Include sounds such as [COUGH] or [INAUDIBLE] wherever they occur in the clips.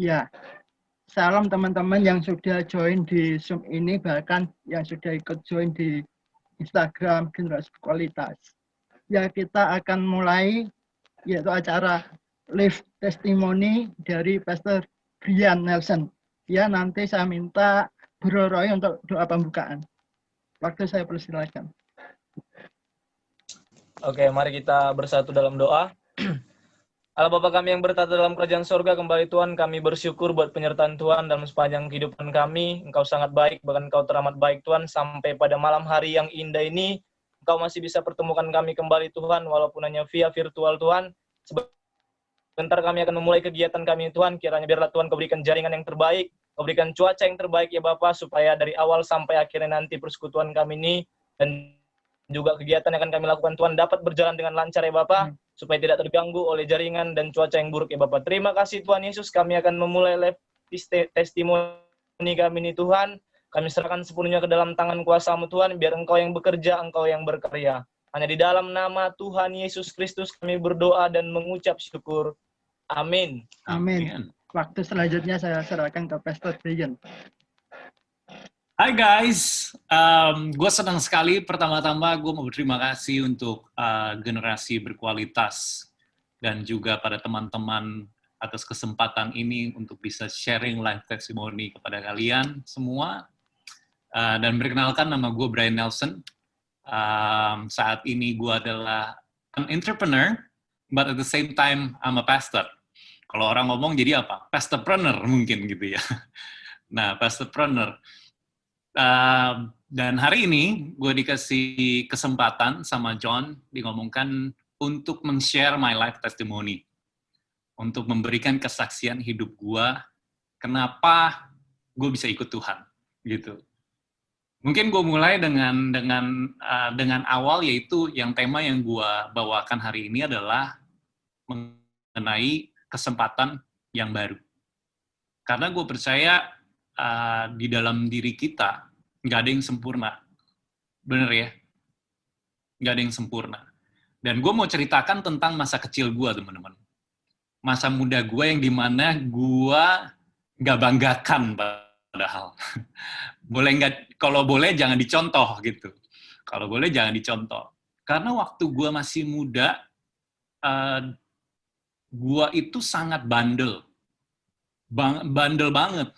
Ya, salam teman-teman yang sudah join di Zoom ini, bahkan yang sudah ikut join di Instagram Generasi Kualitas. Ya, kita akan mulai yaitu acara live testimoni dari Pastor Brian Nelson. Ya, nanti saya minta Bro Roy untuk doa pembukaan. Waktu saya persilakan. Oke, mari kita bersatu dalam doa. Allah Bapa kami yang bertata dalam kerajaan sorga, kembali Tuhan, kami bersyukur buat penyertaan Tuhan dalam sepanjang kehidupan kami. Engkau sangat baik, bahkan Engkau teramat baik Tuhan, sampai pada malam hari yang indah ini, Engkau masih bisa pertemukan kami kembali Tuhan, walaupun hanya via virtual Tuhan. Sebentar kami akan memulai kegiatan kami Tuhan, kiranya biarlah Tuhan kau jaringan yang terbaik, kau cuaca yang terbaik ya Bapak, supaya dari awal sampai akhirnya nanti persekutuan kami ini, dan juga kegiatan yang akan kami lakukan Tuhan dapat berjalan dengan lancar ya Bapak, hmm. Supaya tidak terganggu oleh jaringan dan cuaca yang buruk ya Bapak. Terima kasih Tuhan Yesus, kami akan memulai live testimoni kami ini Tuhan. Kami serahkan sepenuhnya ke dalam tangan kuasamu Tuhan, biar Engkau yang bekerja, Engkau yang berkarya. Hanya di dalam nama Tuhan Yesus Kristus kami berdoa dan mengucap syukur. Amin. Amin. Waktu selanjutnya saya serahkan ke Pastor Brian. Hai guys, um, gue senang sekali. Pertama-tama gue mau berterima kasih untuk uh, generasi berkualitas dan juga pada teman-teman atas kesempatan ini untuk bisa sharing live testimony kepada kalian semua. Uh, dan perkenalkan nama gue Brian Nelson. Um, saat ini gue adalah an entrepreneur, but at the same time I'm a pastor. Kalau orang ngomong jadi apa? Pastorpreneur mungkin gitu ya. [LAUGHS] Nah, pastorpreneur Uh, dan hari ini gue dikasih kesempatan sama John ngomongkan untuk men-share my life testimony. Untuk memberikan kesaksian hidup gue, kenapa gue bisa ikut Tuhan, gitu. Mungkin gue mulai dengan dengan uh, dengan awal yaitu yang tema yang gue bawakan hari ini adalah mengenai kesempatan yang baru. Karena gue percaya uh, di dalam diri kita nggak ada yang sempurna. Bener ya? Nggak ada yang sempurna. Dan gue mau ceritakan tentang masa kecil gue, teman-teman. Masa muda gue yang di mana gue nggak banggakan padahal. [LAUGHS] boleh nggak, kalau boleh jangan dicontoh gitu. Kalau boleh jangan dicontoh. Karena waktu gue masih muda, uh, eh, gue itu sangat bandel. Bang, bandel banget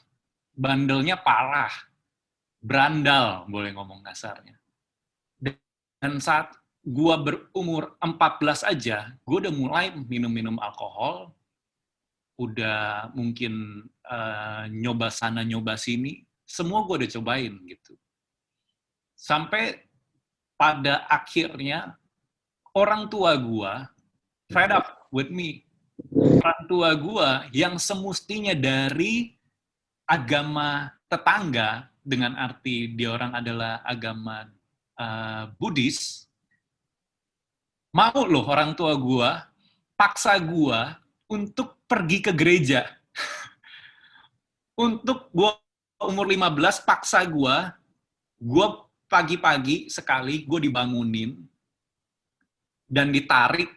bandelnya parah, brandal, boleh ngomong kasarnya. Dan saat gua berumur 14 aja, gua udah mulai minum-minum alkohol, udah mungkin uh, nyoba sana nyoba sini, semua gua udah cobain gitu. Sampai pada akhirnya orang tua gua fed up with me. Orang tua gua yang semestinya dari agama tetangga dengan arti dia orang adalah agama uh, Buddhis, mau loh orang tua gua paksa gua untuk pergi ke gereja. [LAUGHS] untuk gua umur 15 paksa gua gua pagi-pagi sekali gue dibangunin dan ditarik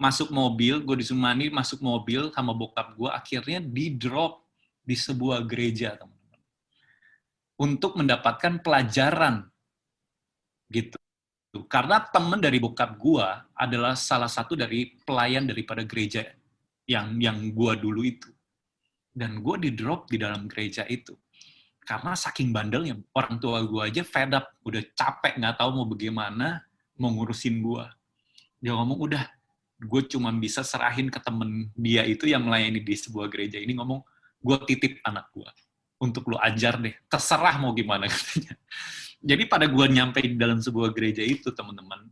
masuk mobil, gue disumani masuk mobil sama bokap gue, akhirnya di drop di sebuah gereja, teman-teman. Untuk mendapatkan pelajaran. Gitu. Karena teman dari bokap gua adalah salah satu dari pelayan daripada gereja yang yang gua dulu itu. Dan gua di drop di dalam gereja itu. Karena saking bandelnya, orang tua gua aja fed up, udah capek, nggak tahu mau bagaimana, mau ngurusin gua. Dia ngomong, udah, gue cuma bisa serahin ke temen dia itu yang melayani di sebuah gereja ini ngomong, gue titip anak gue untuk lo ajar deh, terserah mau gimana [LAUGHS] katanya. Jadi pada gue nyampe di dalam sebuah gereja itu, teman-teman,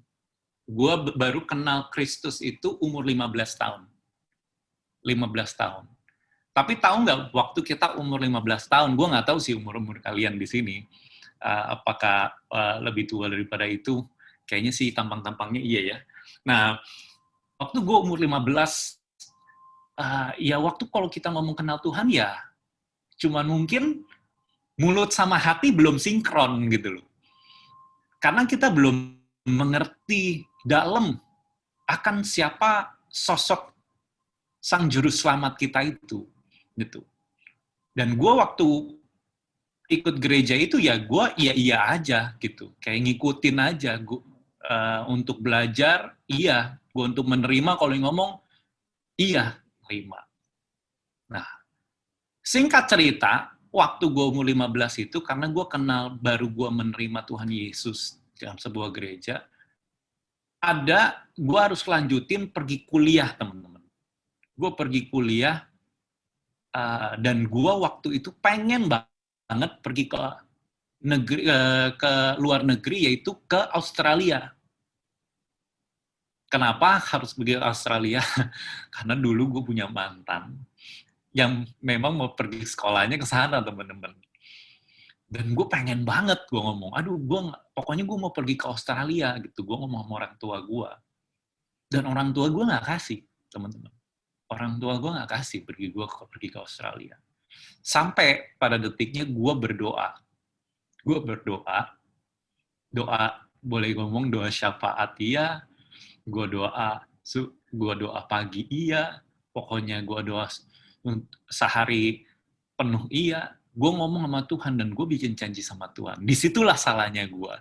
gue baru kenal Kristus itu umur 15 tahun. 15 tahun. Tapi tahu nggak, waktu kita umur 15 tahun, gue nggak tahu sih umur-umur kalian di sini, uh, apakah uh, lebih tua daripada itu, kayaknya sih tampang-tampangnya iya ya. Nah, waktu gue umur 15, uh, ya waktu kalau kita ngomong kenal Tuhan ya cuman mungkin mulut sama hati belum sinkron gitu loh. Karena kita belum mengerti dalam akan siapa sosok sang juru selamat kita itu gitu. Dan gue waktu ikut gereja itu ya gue iya iya aja gitu, kayak ngikutin aja. Gue uh, untuk belajar iya, gue untuk menerima kalau ngomong iya terima. Nah, singkat cerita, waktu gue umur 15 itu karena gue kenal baru gue menerima Tuhan Yesus dalam sebuah gereja, ada gue harus lanjutin pergi kuliah teman-teman. Gue pergi kuliah uh, dan gue waktu itu pengen banget pergi ke negeri uh, ke luar negeri yaitu ke Australia. Kenapa harus pergi ke Australia? [LAUGHS] Karena dulu gue punya mantan yang memang mau pergi sekolahnya ke sana teman-teman. Dan gue pengen banget gue ngomong aduh gue pokoknya gue mau pergi ke Australia gitu. Gue ngomong sama orang tua gue dan orang tua gue nggak kasih teman-teman. Orang tua gue nggak kasih pergi gue ke pergi ke Australia. Sampai pada detiknya gue berdoa. Gue berdoa. Doa boleh ngomong doa syafaat. Iya gue doa su gue doa pagi iya pokoknya gue doa sehari penuh iya gue ngomong sama Tuhan dan gue bikin janji sama Tuhan. Di situlah salahnya gue.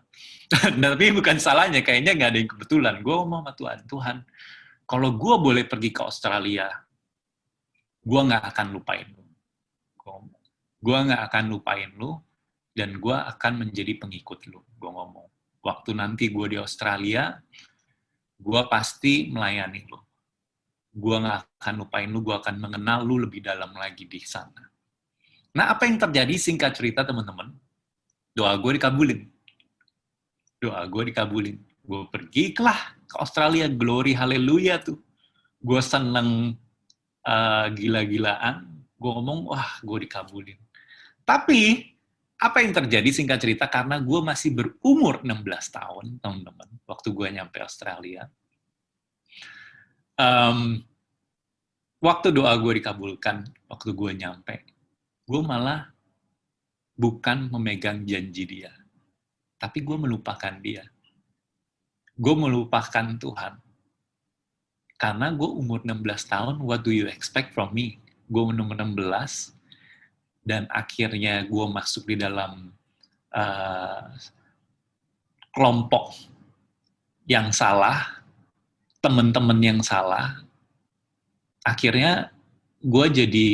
[LAUGHS] Tapi bukan salahnya, kayaknya nggak ada yang kebetulan. Gue ngomong sama Tuhan, Tuhan, kalau gue boleh pergi ke Australia, gue nggak akan lupain lu. Gue nggak akan lupain lu, dan gue akan menjadi pengikut lu. Gue ngomong. Waktu nanti gue di Australia, gue pasti melayani lu. Gue nggak akan lupain lu, gue akan mengenal lu lebih dalam lagi di sana Nah, apa yang terjadi singkat cerita teman-teman? Doa gue dikabulin. Doa gue dikabulin. Gue pergi lah ke Australia, glory haleluya tuh. Gue seneng uh, gila-gilaan. Gue ngomong, wah gue dikabulin. Tapi, apa yang terjadi singkat cerita, karena gue masih berumur 16 tahun, teman-teman, waktu gue nyampe Australia. Um, waktu doa gue dikabulkan, waktu gue nyampe, gue malah bukan memegang janji dia, tapi gue melupakan dia. Gue melupakan Tuhan. Karena gue umur 16 tahun, what do you expect from me? Gue umur 16, dan akhirnya gue masuk di dalam uh, kelompok yang salah, teman-teman yang salah, akhirnya gue jadi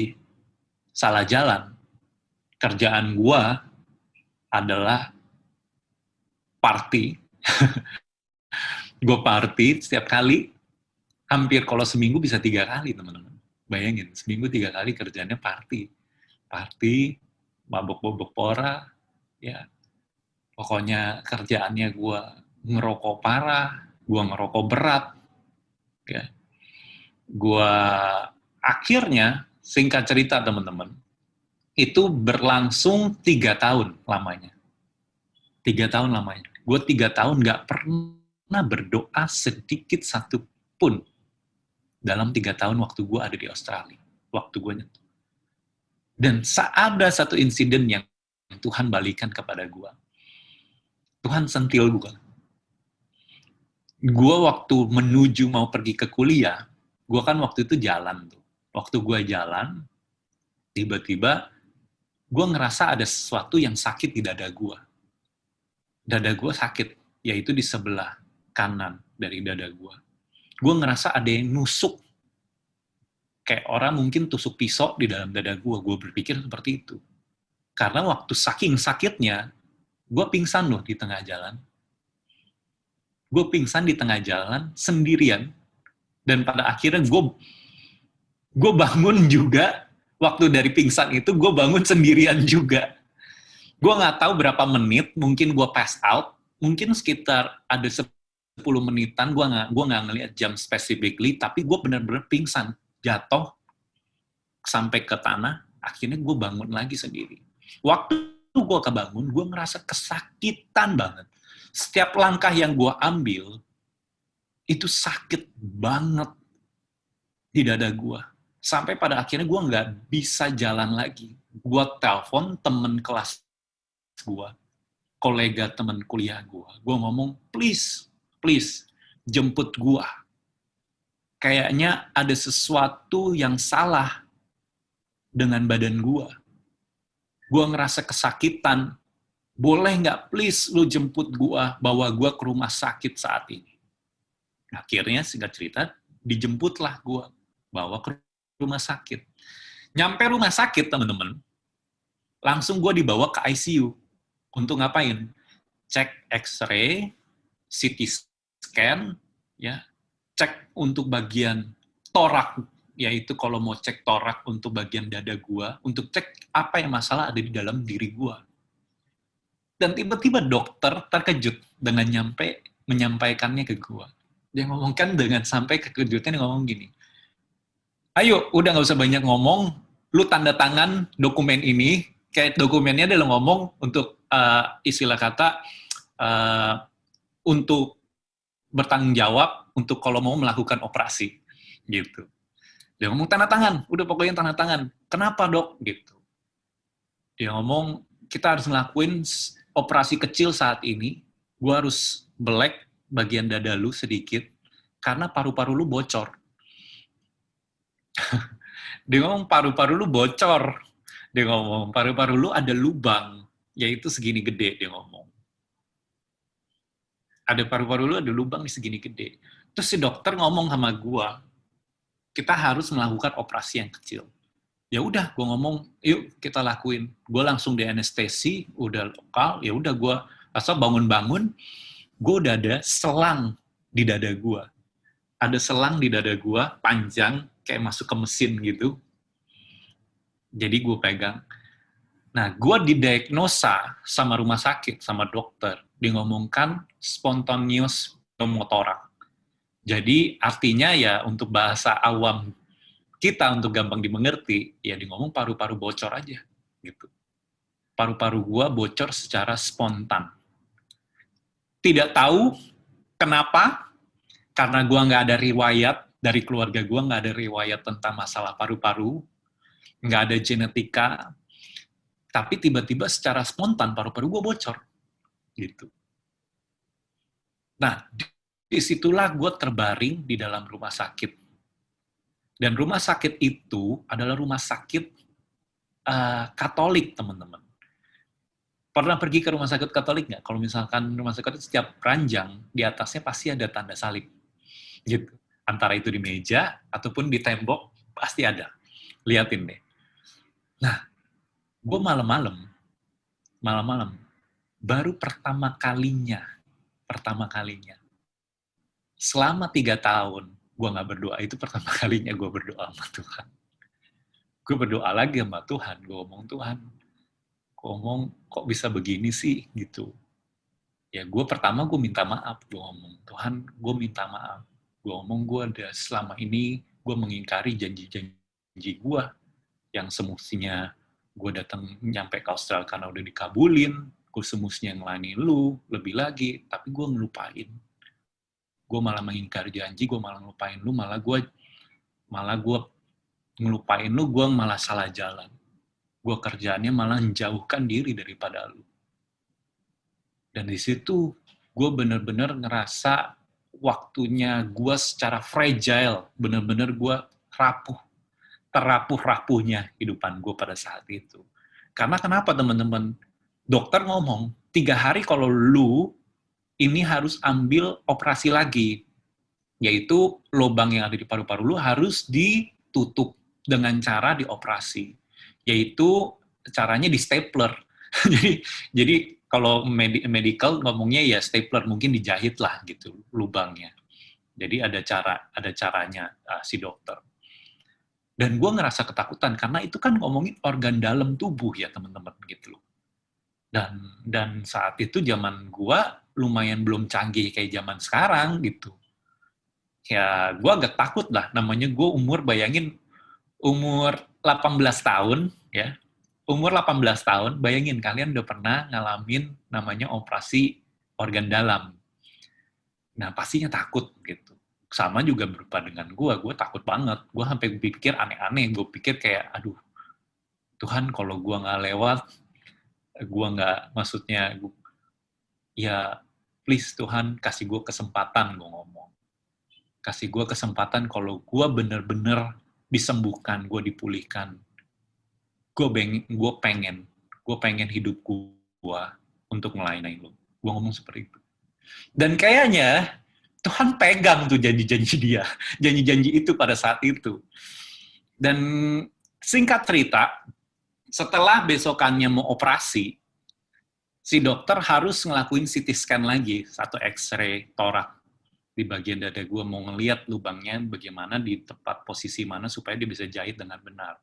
salah jalan. Kerjaan gua adalah party. [LAUGHS] gue party setiap kali, hampir kalau seminggu bisa tiga kali, teman-teman. Bayangin, seminggu tiga kali kerjanya party. Party, mabok-mabok pora, ya. Pokoknya kerjaannya gue ngerokok parah, gue ngerokok berat, ya. Gue akhirnya singkat cerita teman-teman, itu berlangsung tiga tahun lamanya. Tiga tahun lamanya. Gue tiga tahun nggak pernah berdoa sedikit satu pun dalam tiga tahun waktu gue ada di Australia. Waktu gue nyentuh. Dan ada satu insiden yang Tuhan balikan kepada gue. Tuhan sentil gue. Gue waktu menuju mau pergi ke kuliah, gue kan waktu itu jalan tuh waktu gue jalan, tiba-tiba gue ngerasa ada sesuatu yang sakit di dada gue. Dada gue sakit, yaitu di sebelah kanan dari dada gue. Gue ngerasa ada yang nusuk. Kayak orang mungkin tusuk pisau di dalam dada gue. Gue berpikir seperti itu. Karena waktu saking sakitnya, gue pingsan loh di tengah jalan. Gue pingsan di tengah jalan sendirian. Dan pada akhirnya gue gue bangun juga waktu dari pingsan itu gue bangun sendirian juga. Gue nggak tahu berapa menit, mungkin gue pass out, mungkin sekitar ada 10 menitan, gue nggak gue nggak ngeliat jam specifically, tapi gue bener-bener pingsan, jatuh sampai ke tanah, akhirnya gue bangun lagi sendiri. Waktu gue kebangun, gue ngerasa kesakitan banget. Setiap langkah yang gue ambil, itu sakit banget di dada gue sampai pada akhirnya gue nggak bisa jalan lagi. Gue telepon temen kelas gue, kolega temen kuliah gue. Gue ngomong, please, please, jemput gue. Kayaknya ada sesuatu yang salah dengan badan gue. gue ngerasa kesakitan, boleh nggak please lu jemput gue, bawa gue ke rumah sakit saat ini. Akhirnya singkat cerita, dijemputlah gue, bawa ke rumah sakit. Nyampe rumah sakit, teman-teman, langsung gue dibawa ke ICU. Untuk ngapain? Cek X-ray, CT scan, ya, cek untuk bagian torak, yaitu kalau mau cek torak untuk bagian dada gua, untuk cek apa yang masalah ada di dalam diri gua. Dan tiba-tiba dokter terkejut dengan nyampe menyampaikannya ke gua. Dia ngomongkan dengan sampai kekejutan dia ngomong gini, ayo udah nggak usah banyak ngomong, lu tanda tangan dokumen ini, kayak dokumennya dia ngomong untuk uh, istilah kata uh, untuk bertanggung jawab untuk kalau mau melakukan operasi gitu. Dia ngomong tanda tangan, udah pokoknya tanda tangan. Kenapa dok? Gitu. Dia ngomong kita harus ngelakuin operasi kecil saat ini. Gua harus belek bagian dada lu sedikit karena paru-paru lu bocor. [LAUGHS] dia ngomong paru-paru lu bocor. Dia ngomong paru-paru lu ada lubang, yaitu segini gede dia ngomong. Ada paru-paru lu ada lubang di segini gede. Terus si dokter ngomong sama gua, kita harus melakukan operasi yang kecil. Ya udah, gue ngomong, yuk kita lakuin. Gue langsung di anestesi, udah lokal, ya udah gue asal bangun-bangun, gue udah ada selang di dada gue. Ada selang di dada gue, panjang, kayak masuk ke mesin gitu. Jadi gue pegang. Nah, gue didiagnosa sama rumah sakit, sama dokter. Dia ngomongkan spontaneous pneumotorax jadi artinya ya untuk bahasa awam kita untuk gampang dimengerti, ya di ngomong paru-paru bocor aja gitu. Paru-paru gua bocor secara spontan. Tidak tahu kenapa, karena gua nggak ada riwayat dari keluarga gua nggak ada riwayat tentang masalah paru-paru, nggak ada genetika, tapi tiba-tiba secara spontan paru-paru gua bocor gitu. Nah, di situlah gue terbaring di dalam rumah sakit. Dan rumah sakit itu adalah rumah sakit uh, Katolik, teman-teman. Pernah pergi ke rumah sakit Katolik nggak? Kalau misalkan rumah sakit itu setiap ranjang, di atasnya pasti ada tanda salib. Gitu. Antara itu di meja, ataupun di tembok, pasti ada. Liatin deh. Nah, gue malam-malam, malam-malam, baru pertama kalinya, pertama kalinya, selama tiga tahun gue nggak berdoa itu pertama [LAUGHS] kalinya gue berdoa sama Tuhan. Gue berdoa lagi sama Tuhan gue ngomong Tuhan gue ngomong kok bisa begini sih? Gitu. Ya gue pertama gue minta maaf gue ngomong Tuhan gue minta maaf. Gue ngomong gue ada selama ini gue mengingkari janji-janji gue yang semestinya gue datang nyampe ke Australia karena udah dikabulin gue semestinya ngelanin lu lebih lagi tapi gue ngelupain. Gue malah mengingkar janji gue malah ngelupain lu malah gue malah gue ngelupain lu gue malah salah jalan. Gue kerjaannya malah menjauhkan diri daripada lu. Dan di situ gue bener-bener ngerasa waktunya gue secara fragile bener-bener gue rapuh terapuh-rapuhnya hidupan gue pada saat itu. Karena kenapa teman-teman dokter ngomong tiga hari kalau lu ini harus ambil operasi lagi, yaitu lubang yang ada di paru-paru lu harus ditutup dengan cara dioperasi, yaitu caranya di stapler. [LAUGHS] jadi jadi kalau med medical ngomongnya ya stapler mungkin dijahit lah gitu lubangnya. Jadi ada cara ada caranya uh, si dokter. Dan gue ngerasa ketakutan karena itu kan ngomongin organ dalam tubuh ya teman-teman gitu loh. Dan dan saat itu zaman gue lumayan belum canggih kayak zaman sekarang gitu. Ya, gue agak takut lah. Namanya gue umur, bayangin umur 18 tahun, ya. Umur 18 tahun, bayangin kalian udah pernah ngalamin namanya operasi organ dalam. Nah, pastinya takut gitu. Sama juga berupa dengan gue, gue takut banget. Gue sampai pikir aneh-aneh, gue pikir kayak, aduh, Tuhan kalau gue nggak lewat, gue nggak, maksudnya, gua, ya please Tuhan kasih gue kesempatan gue ngomong. Kasih gue kesempatan kalau gue bener-bener disembuhkan, gue dipulihkan. Gue pengen, gue pengen, gue pengen hidup gue untuk melayani lo. Gue ngomong seperti itu. Dan kayaknya Tuhan pegang tuh janji-janji dia, [LAUGHS] janji-janji itu pada saat itu. Dan singkat cerita, setelah besokannya mau operasi, si dokter harus ngelakuin CT scan lagi, satu X-ray torak di bagian dada gue mau ngeliat lubangnya bagaimana di tempat posisi mana supaya dia bisa jahit dengan benar.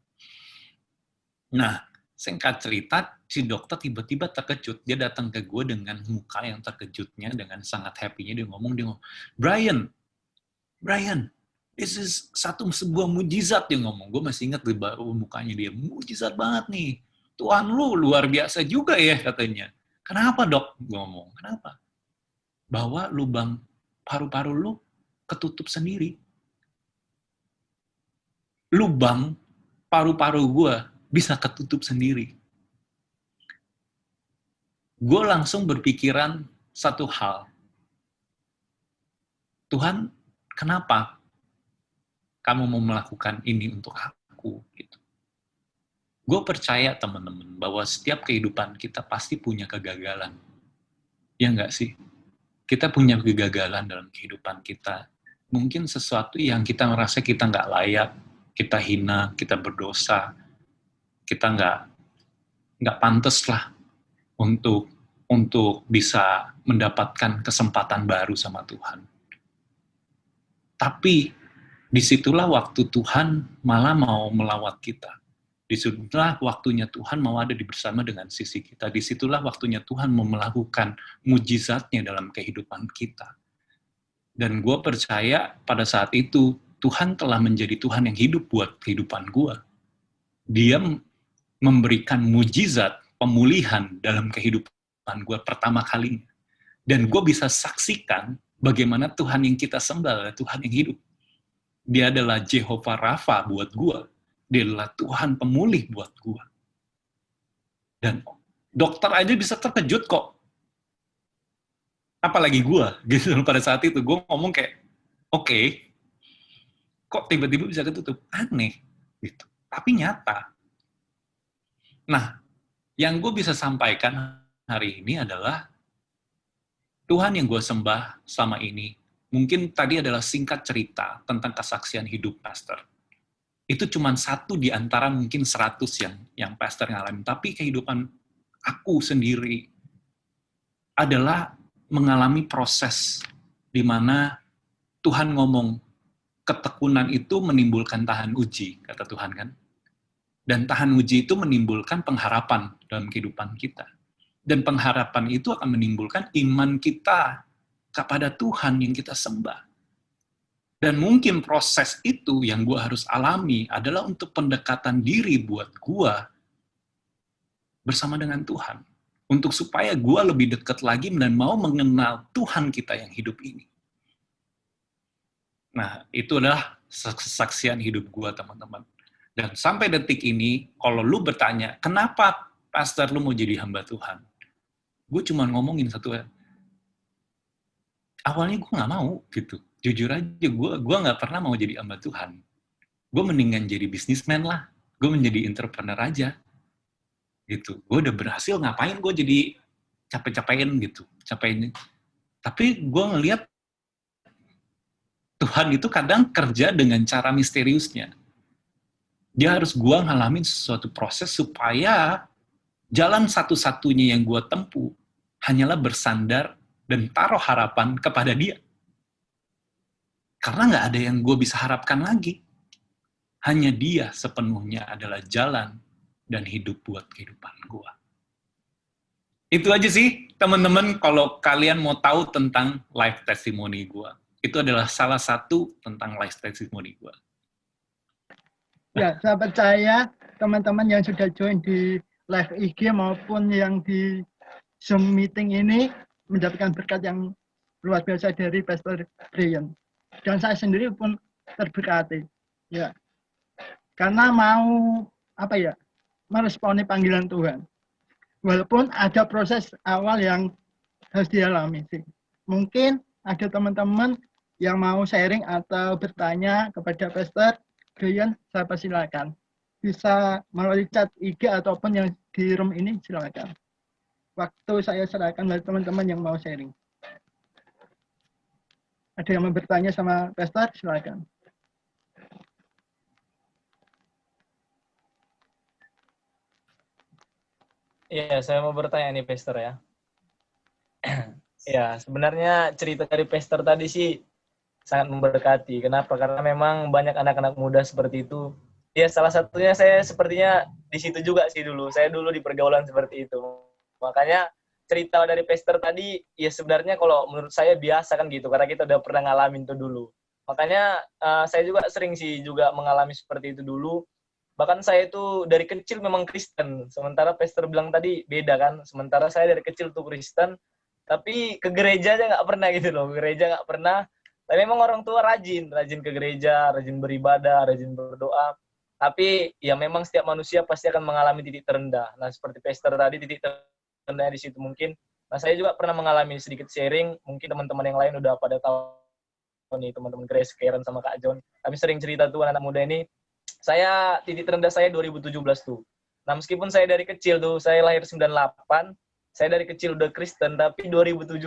Nah, singkat cerita, si dokter tiba-tiba terkejut. Dia datang ke gue dengan muka yang terkejutnya, dengan sangat happy-nya. Dia ngomong, dia ngomong, Brian, Brian, this is satu sebuah mujizat dia ngomong. Gue masih ingat di mukanya dia, mujizat banget nih. Tuhan lu luar biasa juga ya katanya. Kenapa dok? Gue ngomong, kenapa? Bahwa lubang paru-paru lu ketutup sendiri. Lubang paru-paru gue bisa ketutup sendiri. Gue langsung berpikiran satu hal. Tuhan, kenapa kamu mau melakukan ini untuk aku? Gitu. Gue percaya teman-teman bahwa setiap kehidupan kita pasti punya kegagalan. Ya enggak sih? kita punya kegagalan dalam kehidupan kita. Mungkin sesuatu yang kita merasa kita nggak layak, kita hina, kita berdosa, kita nggak nggak pantas lah untuk untuk bisa mendapatkan kesempatan baru sama Tuhan. Tapi di situlah waktu Tuhan malah mau melawat kita. Di situlah waktunya Tuhan mau ada di bersama dengan sisi kita. Di situlah waktunya Tuhan mau melakukan mujizatnya dalam kehidupan kita. Dan gue percaya pada saat itu Tuhan telah menjadi Tuhan yang hidup buat kehidupan gue. Dia memberikan mujizat pemulihan dalam kehidupan gue pertama kalinya. Dan gue bisa saksikan bagaimana Tuhan yang kita sembah Tuhan yang hidup. Dia adalah Jehovah Rafa buat gue dia adalah Tuhan pemulih buat gue. Dan dokter aja bisa terkejut kok. Apalagi gue, [LAUGHS] gitu pada saat itu. Gue ngomong kayak, oke, okay, kok tiba-tiba bisa ketutup? Aneh, gitu. Tapi nyata. Nah, yang gue bisa sampaikan hari ini adalah Tuhan yang gue sembah selama ini, mungkin tadi adalah singkat cerita tentang kesaksian hidup pastor itu cuma satu di antara mungkin seratus yang yang pastor ngalamin. Tapi kehidupan aku sendiri adalah mengalami proses di mana Tuhan ngomong ketekunan itu menimbulkan tahan uji, kata Tuhan kan. Dan tahan uji itu menimbulkan pengharapan dalam kehidupan kita. Dan pengharapan itu akan menimbulkan iman kita kepada Tuhan yang kita sembah. Dan mungkin proses itu yang gue harus alami adalah untuk pendekatan diri buat gue bersama dengan Tuhan. Untuk supaya gue lebih dekat lagi dan mau mengenal Tuhan kita yang hidup ini. Nah, itu adalah kesaksian hidup gue, teman-teman. Dan sampai detik ini, kalau lu bertanya, kenapa pastor lu mau jadi hamba Tuhan? Gue cuma ngomongin satu, awalnya gue nggak mau, gitu. Jujur aja gue gue nggak pernah mau jadi hamba Tuhan. Gue mendingan jadi bisnismen lah. Gue menjadi entrepreneur aja. Gitu. Gue udah berhasil ngapain gue jadi capek-capekin gitu. Capekin tapi gue ngelihat Tuhan itu kadang kerja dengan cara misteriusnya. Dia harus gue ngalamin sesuatu proses supaya jalan satu-satunya yang gue tempuh hanyalah bersandar dan taruh harapan kepada dia karena nggak ada yang gue bisa harapkan lagi. Hanya dia sepenuhnya adalah jalan dan hidup buat kehidupan gue. Itu aja sih, teman-teman, kalau kalian mau tahu tentang life testimony gue. Itu adalah salah satu tentang life testimony gue. Ya, saya percaya teman-teman yang sudah join di live IG maupun yang di Zoom meeting ini mendapatkan berkat yang luar biasa dari Pastor Brian dan saya sendiri pun terberkati ya. Karena mau apa ya meresponi panggilan Tuhan. Walaupun ada proses awal yang harus dialami sih. Mungkin ada teman-teman yang mau sharing atau bertanya kepada Pastor Brian saya persilakan. Bisa melalui chat IG ataupun yang di room ini silakan. Waktu saya serahkan bagi teman-teman yang mau sharing. Ada yang mau bertanya sama Pastor? Silakan. Iya, saya mau bertanya nih, Pastor ya. [CLEARS THROAT] ya, sebenarnya cerita dari Pastor tadi sih sangat memberkati. Kenapa? Karena memang banyak anak-anak muda seperti itu. Ya, salah satunya saya sepertinya di situ juga sih dulu. Saya dulu di pergaulan seperti itu. Makanya cerita dari Pastor tadi, ya sebenarnya kalau menurut saya biasa kan gitu, karena kita udah pernah ngalamin itu dulu. Makanya uh, saya juga sering sih juga mengalami seperti itu dulu. Bahkan saya itu dari kecil memang Kristen, sementara Pastor bilang tadi beda kan. Sementara saya dari kecil tuh Kristen, tapi ke gereja aja nggak pernah gitu loh, gereja nggak pernah. Tapi memang orang tua rajin, rajin ke gereja, rajin beribadah, rajin berdoa. Tapi ya memang setiap manusia pasti akan mengalami titik terendah. Nah seperti Pastor tadi titik terendah di situ mungkin. Nah saya juga pernah mengalami sedikit sharing. Mungkin teman-teman yang lain udah pada tahu nih teman-teman Grace, Karen sama Kak John. Kami sering cerita tuh anak muda ini. Saya titik terendah saya 2017 tuh. Nah meskipun saya dari kecil tuh, saya lahir 98, saya dari kecil udah Kristen, tapi 2017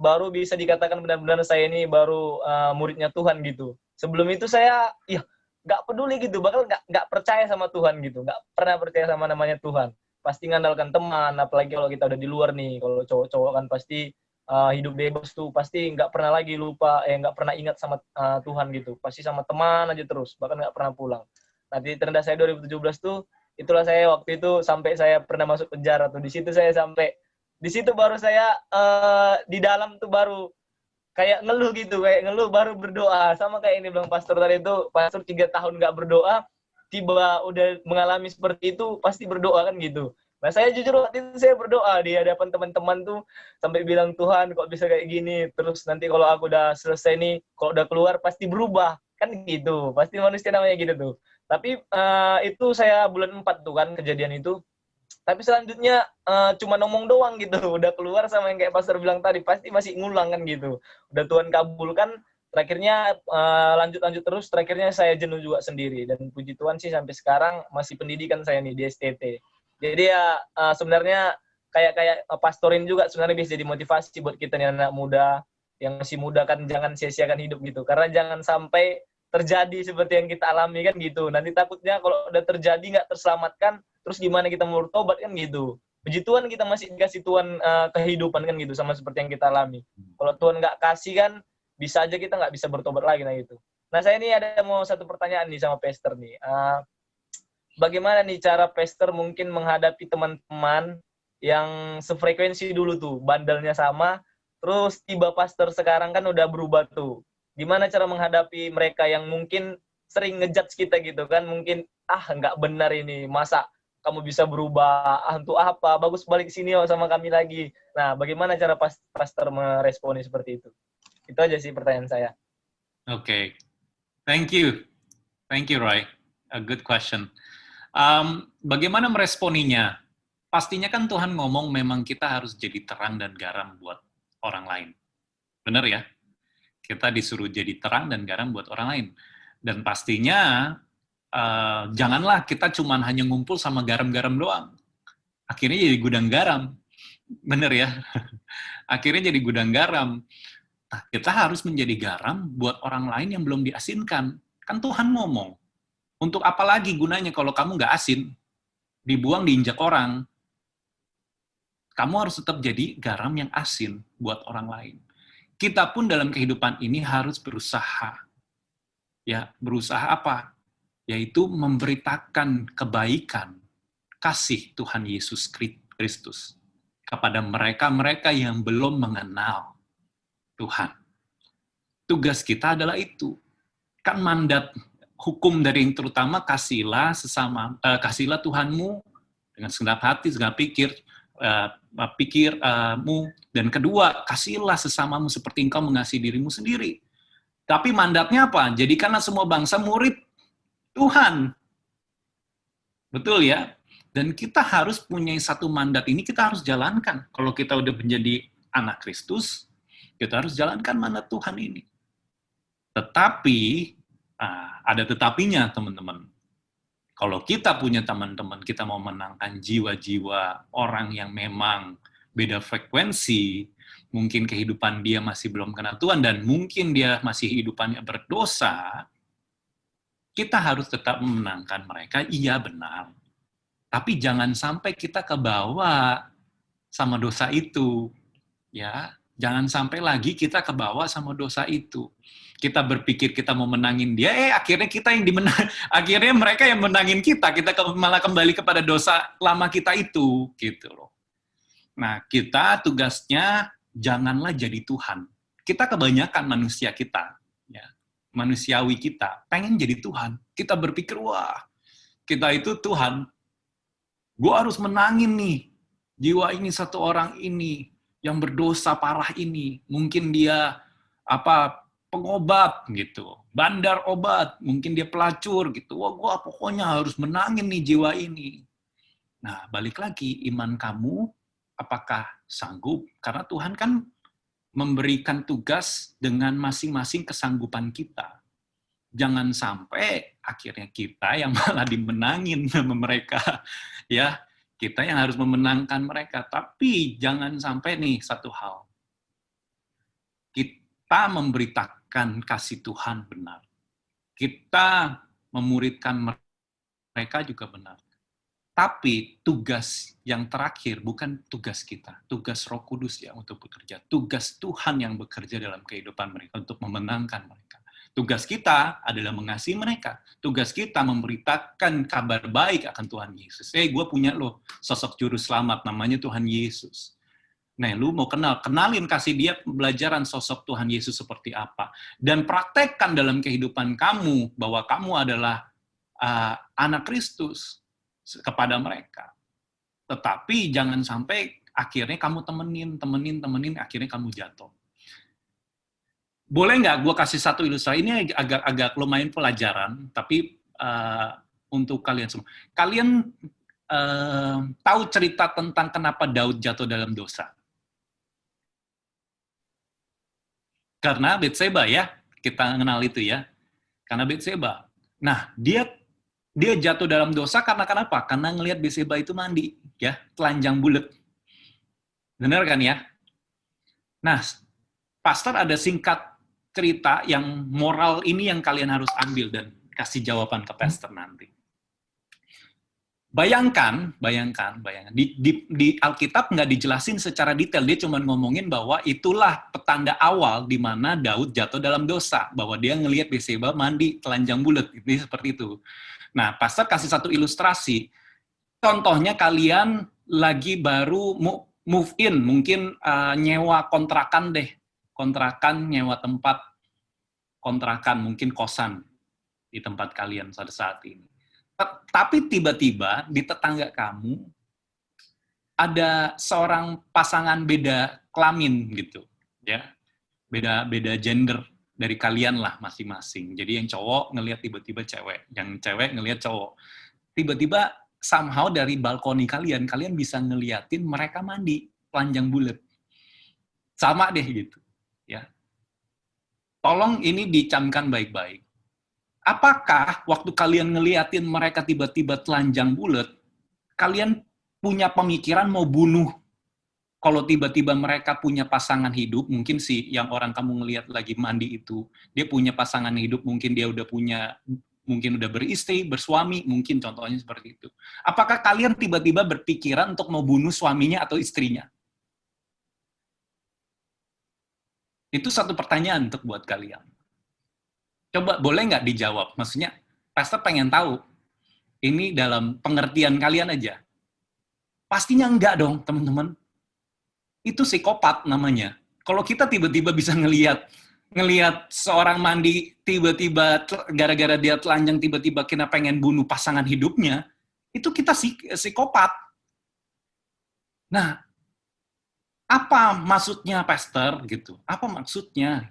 baru bisa dikatakan benar-benar saya ini baru uh, muridnya Tuhan gitu. Sebelum itu saya ya nggak peduli gitu, bakal nggak nggak percaya sama Tuhan gitu, nggak pernah percaya sama namanya Tuhan. Pasti ngandalkan teman, apalagi kalau kita udah di luar nih, kalau cowok-cowok kan pasti uh, hidup bebas tuh, pasti nggak pernah lagi lupa, eh nggak pernah ingat sama uh, Tuhan gitu, pasti sama teman aja terus, bahkan nggak pernah pulang. Nanti terendah saya 2017 tuh, itulah saya waktu itu sampai saya pernah masuk penjara tuh, di situ saya sampai di situ baru saya uh, di dalam tuh baru kayak ngeluh gitu kayak ngeluh baru berdoa. Sama kayak ini bilang pastor tadi itu pastor tiga tahun nggak berdoa tiba udah mengalami seperti itu pasti berdoa kan gitu. Nah saya jujur waktu itu saya berdoa di hadapan teman-teman tuh sampai bilang Tuhan kok bisa kayak gini? Terus nanti kalau aku udah selesai nih kalau udah keluar pasti berubah. Kan gitu pasti manusia namanya gitu tuh. Tapi uh, itu saya bulan 4 tuh kan kejadian itu. Tapi selanjutnya uh, cuma ngomong doang gitu. [LAUGHS] Udah keluar sama yang kayak pastor bilang tadi pasti masih ngulang kan gitu. Udah Tuhan kabulkan terakhirnya uh, lanjut lanjut terus terakhirnya saya jenuh juga sendiri. Dan puji Tuhan sih sampai sekarang masih pendidikan saya nih di STT jadi ya uh, sebenarnya kayak kayak pastorin juga sebenarnya bisa jadi motivasi buat kita nih anak muda yang masih muda kan jangan sia-siakan hidup gitu. Karena jangan sampai terjadi seperti yang kita alami kan gitu. Nanti takutnya kalau udah terjadi nggak terselamatkan terus gimana kita mau bertobat kan gitu. Puji Tuhan kita masih dikasih Tuhan uh, kehidupan kan gitu sama seperti yang kita alami. Kalau Tuhan nggak kasih kan bisa aja kita nggak bisa bertobat lagi nah gitu. Nah saya ini ada mau satu pertanyaan nih sama Pester nih. Uh, bagaimana nih cara Pester mungkin menghadapi teman-teman yang sefrekuensi dulu tuh bandelnya sama terus tiba pastor sekarang kan udah berubah tuh. Gimana cara menghadapi mereka yang mungkin sering ngejudge kita gitu kan? Mungkin ah nggak benar ini masa kamu bisa berubah? Ah, untuk apa? Bagus balik sini oh, sama kami lagi. Nah bagaimana cara pas pastor meresponi seperti itu itu aja sih pertanyaan saya oke okay. thank you thank you Roy a good question um, bagaimana meresponinya pastinya kan Tuhan ngomong memang kita harus jadi terang dan garam buat orang lain benar ya kita disuruh jadi terang dan garam buat orang lain dan pastinya uh, janganlah kita cuma hanya ngumpul sama garam-garam doang. Akhirnya jadi gudang garam. Bener ya? [LAUGHS] Akhirnya jadi gudang garam. Nah, kita harus menjadi garam buat orang lain yang belum diasinkan. Kan Tuhan ngomong, untuk apa lagi gunanya kalau kamu nggak asin? Dibuang, diinjak orang. Kamu harus tetap jadi garam yang asin buat orang lain. Kita pun dalam kehidupan ini harus berusaha. Ya, berusaha apa? yaitu memberitakan kebaikan kasih Tuhan Yesus Kristus kepada mereka-mereka yang belum mengenal Tuhan. Tugas kita adalah itu. Kan mandat hukum dari yang terutama kasihlah sesama uh, kasihlah Tuhanmu dengan segenap hati, segenap pikir, uh, pikirmu dan kedua kasihlah sesamamu seperti engkau mengasihi dirimu sendiri. Tapi mandatnya apa? Jadikanlah semua bangsa murid Tuhan. Betul ya? Dan kita harus punya satu mandat ini, kita harus jalankan. Kalau kita udah menjadi anak Kristus, kita harus jalankan mandat Tuhan ini. Tetapi, ah, ada tetapinya teman-teman. Kalau kita punya teman-teman, kita mau menangkan jiwa-jiwa orang yang memang beda frekuensi, mungkin kehidupan dia masih belum kenal Tuhan, dan mungkin dia masih hidupannya berdosa, kita harus tetap memenangkan mereka, iya benar. Tapi jangan sampai kita ke bawah sama dosa itu. Ya, jangan sampai lagi kita ke bawah sama dosa itu kita berpikir kita mau menangin dia, eh akhirnya kita yang dimenang, [LAUGHS] akhirnya mereka yang menangin kita, kita malah kembali kepada dosa lama kita itu, gitu loh. Nah, kita tugasnya janganlah jadi Tuhan. Kita kebanyakan manusia kita, ya, manusiawi kita, pengen jadi Tuhan. Kita berpikir, wah, kita itu Tuhan, gue harus menangin nih, jiwa ini satu orang ini, yang berdosa parah ini, mungkin dia apa pengobat gitu, bandar obat, mungkin dia pelacur gitu. Wah, gua pokoknya harus menangin nih jiwa ini. Nah, balik lagi iman kamu apakah sanggup? Karena Tuhan kan memberikan tugas dengan masing-masing kesanggupan kita. Jangan sampai akhirnya kita yang [LAUGHS] malah dimenangin sama mereka. Ya, kita yang harus memenangkan mereka. Tapi jangan sampai nih satu hal. Kita memberitakan kasih Tuhan benar. Kita memuridkan mereka juga benar. Tapi tugas yang terakhir bukan tugas kita, tugas Roh Kudus yang untuk bekerja, tugas Tuhan yang bekerja dalam kehidupan mereka untuk memenangkan mereka. Tugas kita adalah mengasihi mereka. Tugas kita memberitakan kabar baik akan Tuhan Yesus. Eh, gue punya loh sosok juru selamat, namanya Tuhan Yesus. Nah, lu mau kenal, kenalin kasih dia pembelajaran sosok Tuhan Yesus seperti apa. Dan praktekkan dalam kehidupan kamu bahwa kamu adalah uh, anak Kristus kepada mereka. Tetapi jangan sampai akhirnya kamu temenin, temenin, temenin, akhirnya kamu jatuh. Boleh nggak gue kasih satu ilustrasi? Ini agak-agak lumayan pelajaran, tapi uh, untuk kalian semua. Kalian uh, tahu cerita tentang kenapa Daud jatuh dalam dosa? Karena Betseba ya, kita kenal itu ya. Karena Betseba. Nah, dia dia jatuh dalam dosa karena kenapa? Karena ngelihat Betseba itu mandi, ya, telanjang bulat. Benar kan ya? Nah, pastor ada singkat cerita yang moral ini yang kalian harus ambil dan kasih jawaban ke pastor nanti. Bayangkan, bayangkan, bayangkan. Di, di, di Alkitab nggak dijelasin secara detail. Dia cuma ngomongin bahwa itulah petanda awal di mana Daud jatuh dalam dosa. Bahwa dia ngelihat Beseba mandi telanjang bulat. Ini seperti itu. Nah, pastor kasih satu ilustrasi. Contohnya kalian lagi baru move in, mungkin uh, nyewa kontrakan deh. Kontrakan, nyewa tempat, kontrakan, mungkin kosan di tempat kalian pada saat ini tapi tiba-tiba di tetangga kamu ada seorang pasangan beda kelamin gitu, ya. Beda beda gender dari kalian lah masing-masing. Jadi yang cowok ngelihat tiba-tiba cewek, yang cewek ngelihat cowok. Tiba-tiba somehow dari balkoni kalian, kalian bisa ngeliatin mereka mandi panjang bulat. Sama deh gitu. Tolong ini dicamkan baik-baik apakah waktu kalian ngeliatin mereka tiba-tiba telanjang bulat, kalian punya pemikiran mau bunuh kalau tiba-tiba mereka punya pasangan hidup, mungkin sih yang orang kamu ngelihat lagi mandi itu, dia punya pasangan hidup, mungkin dia udah punya, mungkin udah beristri, bersuami, mungkin contohnya seperti itu. Apakah kalian tiba-tiba berpikiran untuk mau bunuh suaminya atau istrinya? Itu satu pertanyaan untuk buat kalian. Coba boleh nggak dijawab? Maksudnya, pastor pengen tahu. Ini dalam pengertian kalian aja. Pastinya enggak dong, teman-teman. Itu psikopat namanya. Kalau kita tiba-tiba bisa ngelihat ngelihat seorang mandi tiba-tiba gara-gara dia telanjang tiba-tiba kena pengen bunuh pasangan hidupnya, itu kita psikopat. Nah, apa maksudnya pastor gitu? Apa maksudnya?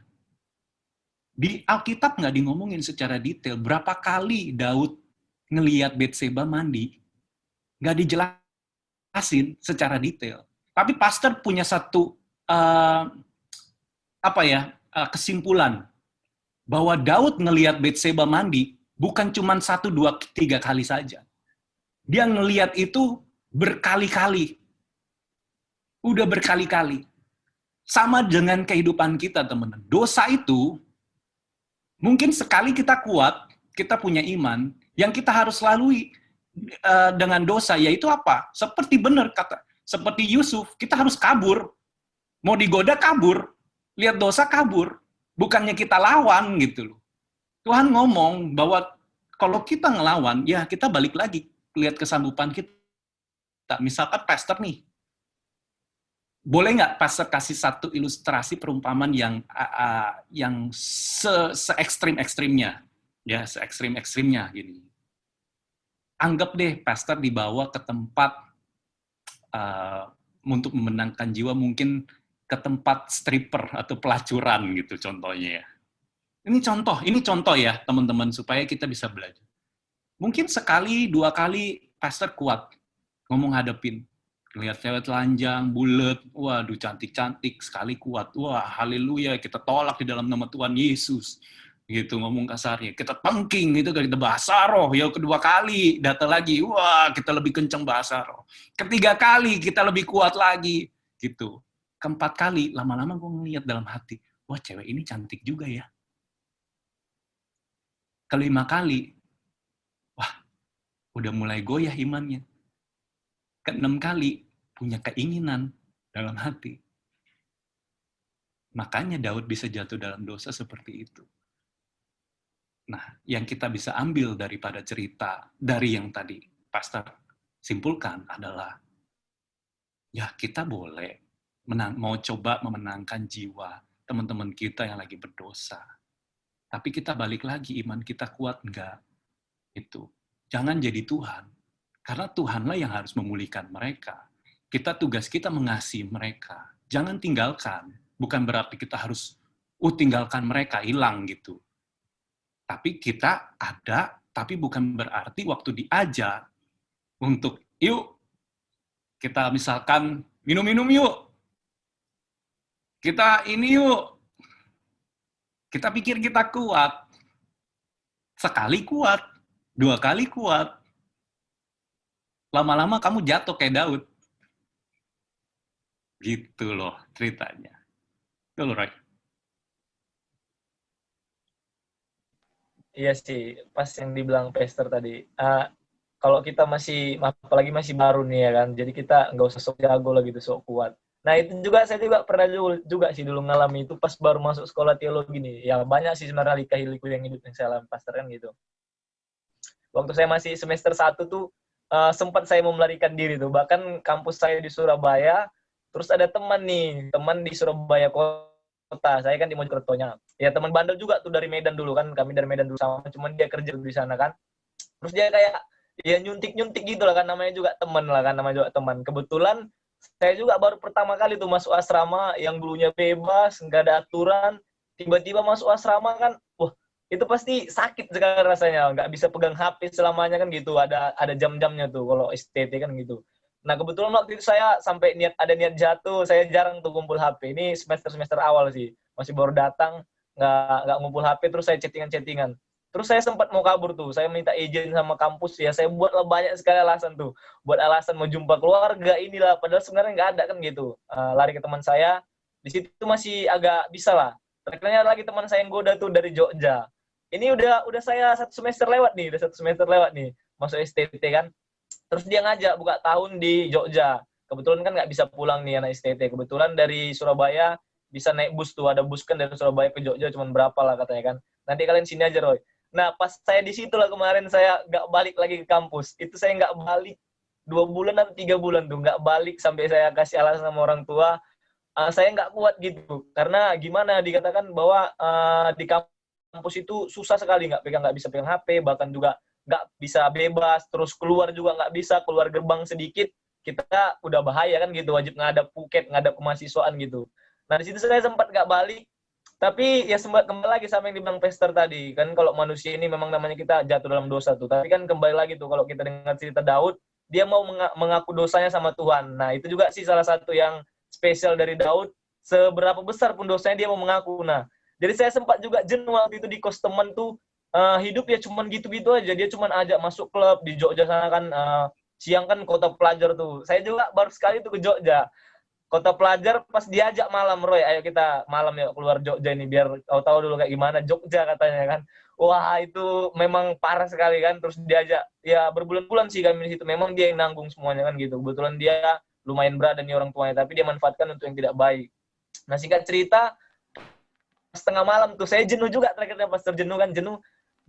Di Alkitab nggak di ngomongin secara detail berapa kali Daud ngeliat Betseba mandi. Nggak dijelasin secara detail. Tapi pastor punya satu uh, apa ya uh, kesimpulan bahwa Daud ngeliat Betseba mandi bukan cuma satu, dua, tiga kali saja. Dia ngeliat itu berkali-kali. Udah berkali-kali. Sama dengan kehidupan kita, teman-teman. Dosa itu, mungkin sekali kita kuat, kita punya iman, yang kita harus lalui uh, dengan dosa, yaitu apa? Seperti benar kata, seperti Yusuf, kita harus kabur. Mau digoda, kabur. Lihat dosa, kabur. Bukannya kita lawan, gitu loh. Tuhan ngomong bahwa kalau kita ngelawan, ya kita balik lagi lihat kesanggupan kita. Misalkan pastor nih, boleh nggak pastor kasih satu ilustrasi perumpamaan yang uh, yang se, se ekstrim ekstrimnya ya se ekstrim ekstrimnya gini. Anggap deh pastor dibawa ke tempat uh, untuk memenangkan jiwa mungkin ke tempat stripper atau pelacuran gitu contohnya ya. Ini contoh ini contoh ya teman-teman supaya kita bisa belajar. Mungkin sekali dua kali pastor kuat ngomong hadapin lihat cewek telanjang, bulat, waduh cantik-cantik, sekali kuat, wah haleluya, kita tolak di dalam nama Tuhan Yesus. Gitu ngomong kasarnya. Kita tengking, itu kita bahasa roh. Ya kedua kali, data lagi, wah kita lebih kencang bahasa roh. Ketiga kali, kita lebih kuat lagi. Gitu. Keempat kali, lama-lama gue ngeliat dalam hati, wah cewek ini cantik juga ya. Kelima kali, wah udah mulai goyah imannya keenam kali punya keinginan dalam hati. Makanya Daud bisa jatuh dalam dosa seperti itu. Nah, yang kita bisa ambil daripada cerita dari yang tadi Pastor simpulkan adalah, ya kita boleh menang, mau coba memenangkan jiwa teman-teman kita yang lagi berdosa. Tapi kita balik lagi, iman kita kuat enggak? Itu. Jangan jadi Tuhan, karena Tuhanlah yang harus memulihkan mereka. Kita tugas kita mengasihi mereka. Jangan tinggalkan. Bukan berarti kita harus uh tinggalkan mereka hilang gitu. Tapi kita ada, tapi bukan berarti waktu diajak untuk yuk kita misalkan minum-minum yuk. Kita ini yuk. Kita pikir kita kuat. Sekali kuat, dua kali kuat, lama-lama kamu jatuh kayak Daud. Gitu loh ceritanya. Itu loh, Roy. Iya sih, pas yang dibilang Pester tadi. Uh, kalau kita masih, apalagi masih baru nih ya kan, jadi kita nggak usah sok jago lagi tuh, sok kuat. Nah itu juga saya juga pernah juga, juga sih dulu ngalami itu pas baru masuk sekolah teologi nih. Ya banyak sih sebenarnya lika-liku yang hidup yang saya alami pastor kan gitu. Waktu saya masih semester satu tuh uh, sempat saya mau melarikan diri tuh. Bahkan kampus saya di Surabaya, terus ada teman nih, teman di Surabaya kota. Saya kan di Mojokertonya. Ya teman bandel juga tuh dari Medan dulu kan, kami dari Medan dulu sama, cuman dia kerja di sana kan. Terus dia kayak ya nyuntik-nyuntik gitu lah kan namanya juga teman lah kan namanya juga teman. Kebetulan saya juga baru pertama kali tuh masuk asrama yang dulunya bebas, nggak ada aturan. Tiba-tiba masuk asrama kan, wah itu pasti sakit sekali rasanya. Nggak bisa pegang HP selamanya kan gitu. Ada ada jam-jamnya tuh kalau STT kan gitu. Nah kebetulan waktu itu saya sampai niat ada niat jatuh. Saya jarang tuh kumpul HP ini semester semester awal sih. Masih baru datang nggak nggak ngumpul HP terus saya chattingan chattingan terus saya sempat mau kabur tuh. Saya minta izin sama kampus ya. Saya buatlah banyak sekali alasan tuh. Buat alasan mau jumpa keluarga inilah. Padahal sebenarnya nggak ada kan gitu. Uh, lari ke teman saya. Di situ masih agak bisa lah. Ternyata lagi teman saya yang goda tuh dari Jogja ini udah udah saya satu semester lewat nih, udah satu semester lewat nih masuk STT kan. Terus dia ngajak buka tahun di Jogja. Kebetulan kan nggak bisa pulang nih anak STT. Kebetulan dari Surabaya bisa naik bus tuh, ada bus kan dari Surabaya ke Jogja cuma berapa lah katanya kan. Nanti kalian sini aja Roy. Nah pas saya di situ lah kemarin saya nggak balik lagi ke kampus. Itu saya nggak balik dua bulan atau tiga bulan tuh nggak balik sampai saya kasih alasan sama orang tua. Uh, saya nggak kuat gitu karena gimana dikatakan bahwa uh, di kampus kampus itu susah sekali nggak pegang nggak bisa pegang HP bahkan juga nggak bisa bebas terus keluar juga nggak bisa keluar gerbang sedikit kita udah bahaya kan gitu wajib ngadap Phuket ngadap kemahasiswaan gitu. Nah di situ saya sempat nggak balik tapi ya sempat kembali lagi sama yang dibilang Pester tadi. Kan kalau manusia ini memang namanya kita jatuh dalam dosa tuh tapi kan kembali lagi tuh kalau kita dengar cerita Daud dia mau mengaku dosanya sama Tuhan. Nah itu juga sih salah satu yang spesial dari Daud seberapa besar pun dosanya dia mau mengaku. Nah jadi saya sempat juga jenuh waktu itu di kos teman tuh uh, hidup ya cuman gitu-gitu aja. Dia cuman ajak masuk klub di Jogja sana kan uh, siang kan kota pelajar tuh. Saya juga baru sekali tuh ke Jogja. Kota pelajar pas diajak malam Roy. Ayo kita malam ya keluar Jogja ini biar tahu tahu dulu kayak gimana Jogja katanya kan. Wah itu memang parah sekali kan. Terus diajak ya berbulan-bulan sih kami di situ. Memang dia yang nanggung semuanya kan gitu. Kebetulan dia lumayan berat dan orang tuanya tapi dia manfaatkan untuk yang tidak baik. Nah singkat cerita setengah malam tuh. Saya jenuh juga terakhirnya pas terjenuh kan jenuh.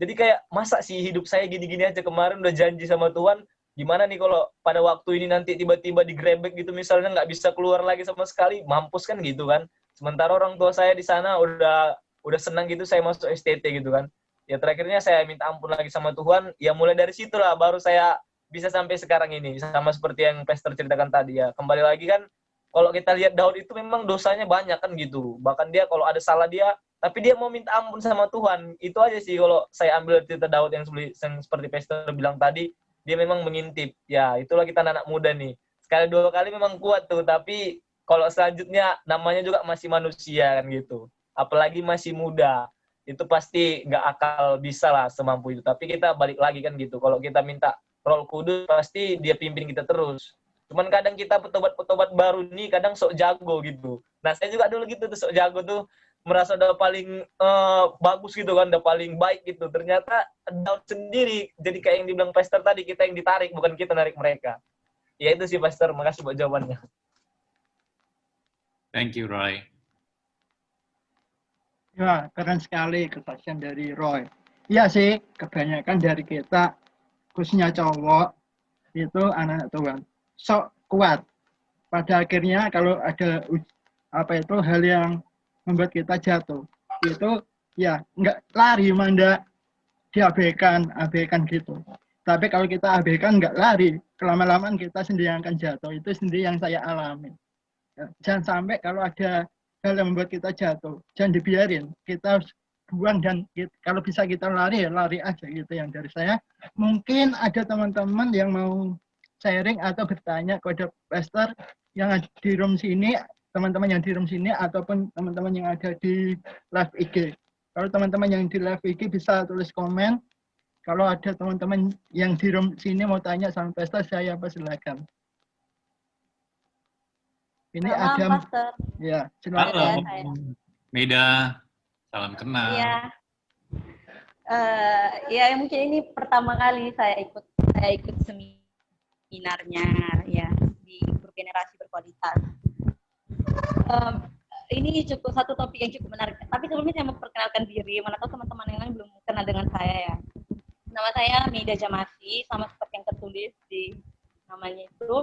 Jadi kayak masa sih hidup saya gini-gini aja? Kemarin udah janji sama Tuhan gimana nih kalau pada waktu ini nanti tiba-tiba digrebek gitu misalnya nggak bisa keluar lagi sama sekali? Mampus kan gitu kan. Sementara orang tua saya di sana udah udah senang gitu saya masuk STT gitu kan. Ya terakhirnya saya minta ampun lagi sama Tuhan. Ya mulai dari situ lah baru saya bisa sampai sekarang ini. Sama seperti yang Pastor ceritakan tadi ya. Kembali lagi kan kalau kita lihat Daud itu memang dosanya banyak kan gitu bahkan dia kalau ada salah dia tapi dia mau minta ampun sama Tuhan itu aja sih kalau saya ambil cerita Daud yang seperti Pastor bilang tadi dia memang mengintip. Ya, itulah kita anak, -anak muda nih. Sekali dua kali memang kuat tuh, tapi kalau selanjutnya namanya juga masih manusia kan gitu. Apalagi masih muda. Itu pasti nggak akal bisa lah semampu itu. Tapi kita balik lagi kan gitu. Kalau kita minta roll kudus, pasti dia pimpin kita terus. Cuman kadang kita petobat-petobat baru nih, kadang sok jago gitu. Nah, saya juga dulu gitu tuh sok jago tuh merasa udah paling uh, bagus gitu kan, udah paling baik gitu. Ternyata Daud sendiri jadi kayak yang dibilang Pastor tadi kita yang ditarik bukan kita narik mereka. Ya itu sih Pastor, makasih buat jawabannya. Thank you Roy. Ya, keren sekali kesaksian dari Roy. Iya sih, kebanyakan dari kita, khususnya cowok, itu anak Tuhan. Sok kuat. Pada akhirnya kalau ada apa itu hal yang membuat kita jatuh itu ya nggak lari manda diabaikan abaikan gitu. Tapi kalau kita abaikan nggak lari. Kelama-lamaan kita sendiri yang akan jatuh itu sendiri yang saya alami. Ya, jangan sampai kalau ada hal yang membuat kita jatuh jangan dibiarin. Kita harus buang dan kita, kalau bisa kita lari ya lari aja gitu yang dari saya. Mungkin ada teman-teman yang mau sharing atau bertanya kepada pastor yang di room sini teman-teman yang di room sini ataupun teman-teman yang ada di live IG. Kalau teman-teman yang di live IG bisa tulis komen. Kalau ada teman-teman yang di room sini mau tanya sama pesta, saya apa silakan. Ini Salam, ada Pastor. ya, silakan. Halo. Meda, salam kenal. Iya. Uh, ya mungkin ini pertama kali saya ikut saya ikut seminarnya ya di grup generasi berkualitas um, ini cukup satu topik yang cukup menarik. Tapi sebelumnya saya memperkenalkan diri, mana tahu teman-teman yang lain belum kenal dengan saya ya. Nama saya Mida Jamasi, sama seperti yang tertulis di namanya itu.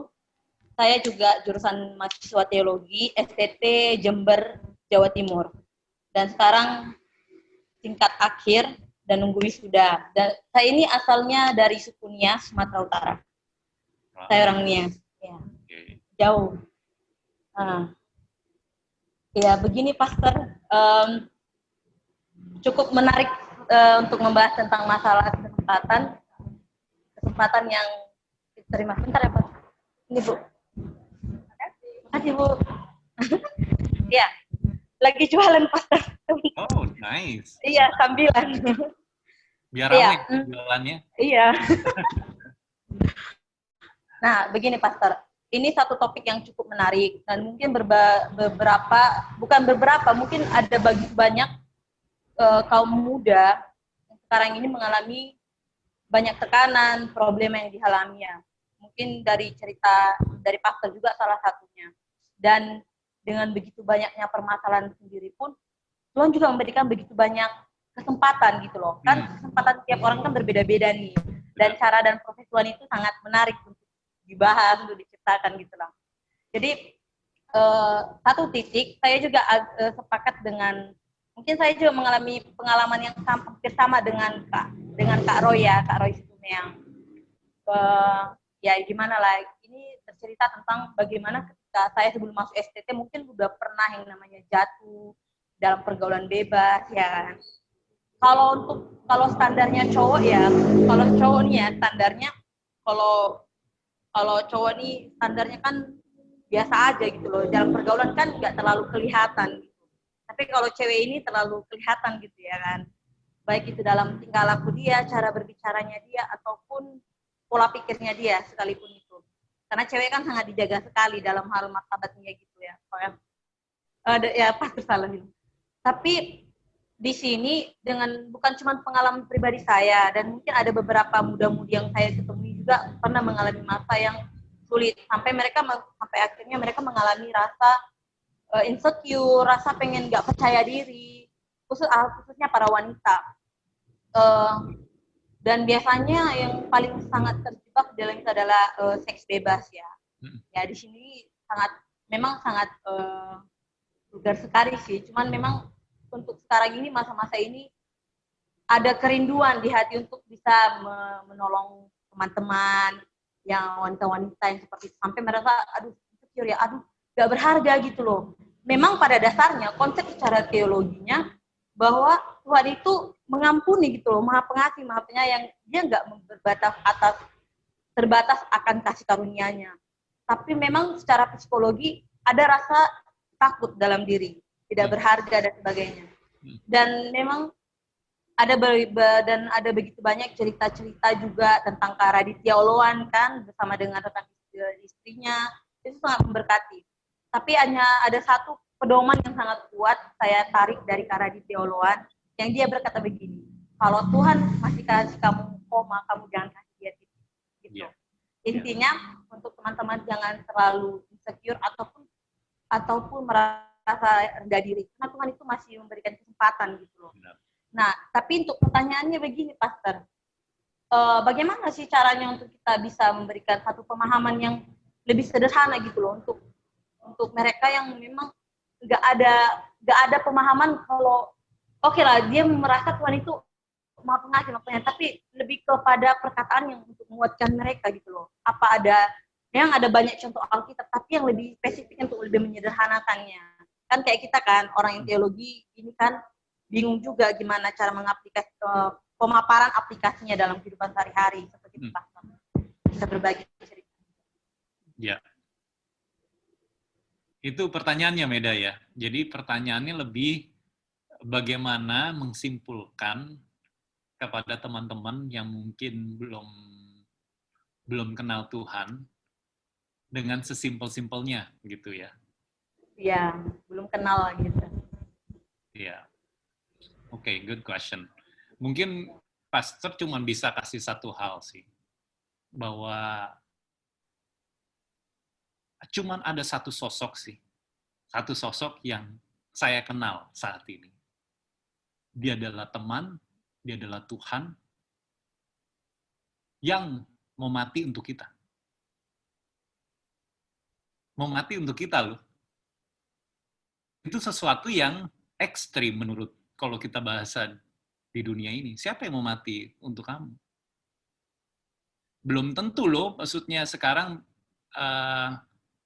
Saya juga jurusan mahasiswa teologi STT Jember, Jawa Timur. Dan sekarang tingkat akhir dan nunggu wisuda. Dan saya ini asalnya dari suku Nias, Sumatera Utara. Saya orang Nias. Ya. Jauh. Nah, Ya, begini Pastor, um, cukup menarik uh, untuk membahas tentang masalah kesempatan, kesempatan yang diterima. Bentar ya Pak. Ini Bu. Makasih Bu. [LAUGHS] ya, lagi jualan Pastor. Oh, nice. Iya, sambilan. Biar ramai ya. jualannya. Iya. [LAUGHS] nah, begini Pastor. Ini satu topik yang cukup menarik dan mungkin berba, beberapa bukan beberapa mungkin ada bagi banyak uh, kaum muda yang sekarang ini mengalami banyak tekanan problem yang dialaminya mungkin dari cerita dari pastor juga salah satunya. Dan dengan begitu banyaknya permasalahan sendiri pun Tuhan juga memberikan begitu banyak kesempatan gitu loh. Kan hmm. kesempatan tiap orang kan berbeda-beda nih. Dan cara dan proses Tuhan itu sangat menarik dibahas untuk diciptakan gitu lah. Jadi uh, satu titik saya juga uh, sepakat dengan mungkin saya juga mengalami pengalaman yang hampir sama dengan kak dengan kak Roy ya kak Roy yang uh, ya gimana lah ini bercerita tentang bagaimana ketika saya sebelum masuk STT mungkin sudah pernah yang namanya jatuh dalam pergaulan bebas ya kan kalau untuk kalau standarnya cowok ya kalau cowok nih ya standarnya kalau kalau cowok nih standarnya kan biasa aja gitu loh dalam pergaulan kan nggak terlalu kelihatan gitu tapi kalau cewek ini terlalu kelihatan gitu ya kan baik itu dalam tingkah laku dia, cara berbicaranya dia, ataupun pola pikirnya dia sekalipun itu. Karena cewek kan sangat dijaga sekali dalam hal martabatnya gitu ya. Ada ya pasti salah ini. Tapi di sini dengan bukan cuma pengalaman pribadi saya dan mungkin ada beberapa muda-mudi yang saya ketemu juga pernah mengalami masa yang sulit sampai mereka sampai akhirnya mereka mengalami rasa uh, insecure, rasa pengen nggak percaya diri, khusus uh, khususnya para wanita. Uh, dan biasanya yang paling sangat terjebak dalam itu adalah uh, seks bebas ya. Hmm. Ya di sini sangat memang sangat uh, vulgar sekali sih. Cuman memang untuk sekarang ini masa-masa ini ada kerinduan di hati untuk bisa menolong teman-teman yang wanita-wanita yang seperti itu. Sampai merasa aduh insecure ya aduh gak berharga gitu loh. Memang pada dasarnya konsep secara teologinya bahwa Tuhan itu mengampuni gitu loh maha pengasih maha penyayang. Dia nggak berbatas atas terbatas akan kasih karunia-Nya. Tapi memang secara psikologi ada rasa takut dalam diri tidak berharga dan sebagainya. Dan memang ada dan ada begitu banyak cerita-cerita juga tentang Kak Raditya Oloan kan bersama dengan rekan istrinya itu sangat memberkati. Tapi hanya ada satu pedoman yang sangat kuat saya tarik dari Kak Raditya Oloan yang dia berkata begini, kalau Tuhan masih kasih kamu koma, kamu jangan kasih dia titik. Gitu. Yeah. Intinya yeah. untuk teman-teman jangan terlalu insecure ataupun ataupun merasa rendah diri karena Tuhan itu masih memberikan kesempatan gitu loh. Benar Nah, tapi untuk pertanyaannya begini, Pastor. Uh, bagaimana sih caranya untuk kita bisa memberikan satu pemahaman yang lebih sederhana gitu loh untuk untuk mereka yang memang nggak ada nggak ada pemahaman kalau oke okay lah dia merasa Tuhan itu maha pengasih maksudnya tapi lebih kepada perkataan yang untuk menguatkan mereka gitu loh apa ada yang ada banyak contoh Alkitab tapi yang lebih spesifik untuk lebih menyederhanakannya kan kayak kita kan orang yang teologi ini kan bingung juga gimana cara mengaplikasi uh, pemaparan aplikasinya dalam kehidupan sehari-hari seperti itu hmm. bisa berbagi cerita. Ya. Itu pertanyaannya Meda ya. Jadi pertanyaannya lebih bagaimana mensimpulkan kepada teman-teman yang mungkin belum belum kenal Tuhan dengan sesimpel-simpelnya gitu ya. Iya, belum kenal gitu. Iya. Okay, good question. Mungkin pastor cuma bisa kasih satu hal sih, bahwa cuma ada satu sosok sih, satu sosok yang saya kenal saat ini. Dia adalah teman, dia adalah Tuhan yang mau mati untuk kita. Mau mati untuk kita loh. Itu sesuatu yang ekstrim menurut kalau kita bahasa di dunia ini, siapa yang mau mati untuk kamu? Belum tentu loh, maksudnya sekarang uh,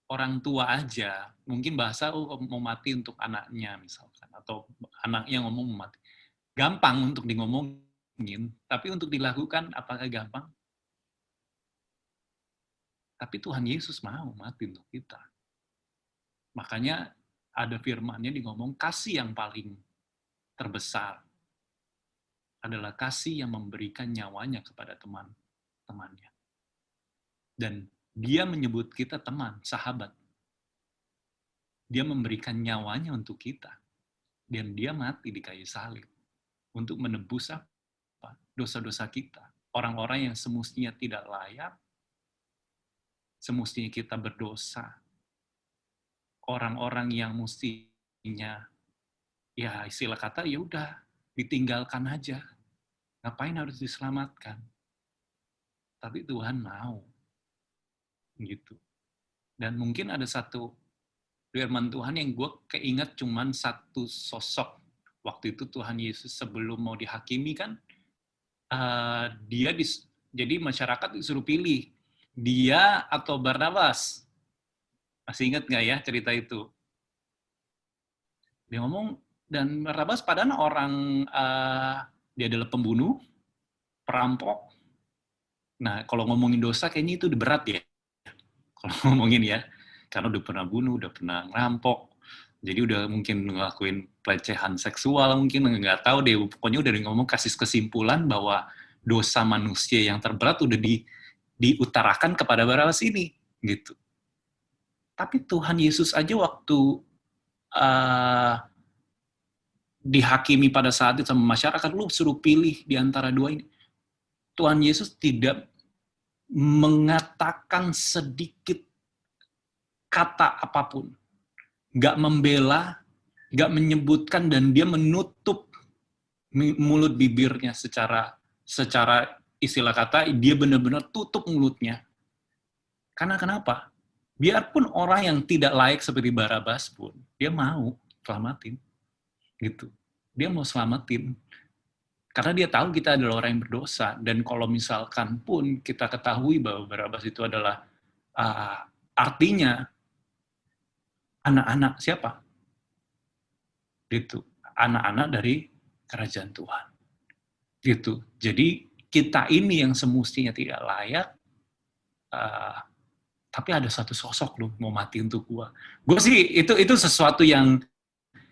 orang tua aja, mungkin bahasa oh, mau mati untuk anaknya misalkan, atau anaknya ngomong mau mati. Gampang untuk di ngomongin, tapi untuk dilakukan apakah gampang? Tapi Tuhan Yesus mau mati untuk kita. Makanya ada firmannya di ngomong kasih yang paling terbesar adalah kasih yang memberikan nyawanya kepada teman-temannya. Dan dia menyebut kita teman, sahabat. Dia memberikan nyawanya untuk kita. Dan dia mati di kayu salib untuk menebus apa? Dosa-dosa kita. Orang-orang yang semestinya tidak layak, semestinya kita berdosa. Orang-orang yang mestinya ya istilah kata ya udah ditinggalkan aja. Ngapain harus diselamatkan? Tapi Tuhan mau. Gitu. Dan mungkin ada satu firman Tuhan yang gue keinget cuman satu sosok. Waktu itu Tuhan Yesus sebelum mau dihakimi kan, uh, dia dis, jadi masyarakat disuruh pilih dia atau Barnabas. Masih ingat nggak ya cerita itu? Dia ngomong, dan Barnabas padahal orang uh, dia adalah pembunuh, perampok. Nah, kalau ngomongin dosa kayaknya itu berat ya. [LAUGHS] Kalau ngomongin ya, karena udah pernah bunuh, udah pernah ngerampok, Jadi udah mungkin ngelakuin pelecehan seksual, mungkin nggak tahu deh. Pokoknya udah ngomong kasih kesimpulan bahwa dosa manusia yang terberat udah di, diutarakan kepada Barabas ini, gitu. Tapi Tuhan Yesus aja waktu uh, dihakimi pada saat itu sama masyarakat, lu suruh pilih di antara dua ini. Tuhan Yesus tidak mengatakan sedikit kata apa pun nggak membela, nggak menyebutkan dan dia menutup mulut bibirnya secara secara istilah kata dia benar-benar tutup mulutnya. Karena kenapa? Biarpun orang yang tidak layak seperti Barabas pun dia mau selamatin. Gitu. Dia mau selamatin. Karena dia tahu kita adalah orang yang berdosa dan kalau misalkan pun kita ketahui bahwa Barabas itu adalah uh, artinya anak-anak siapa? Gitu. Anak-anak dari kerajaan Tuhan. Gitu. Jadi kita ini yang semestinya tidak layak, uh, tapi ada satu sosok loh mau mati untuk gua. Gue sih itu itu sesuatu yang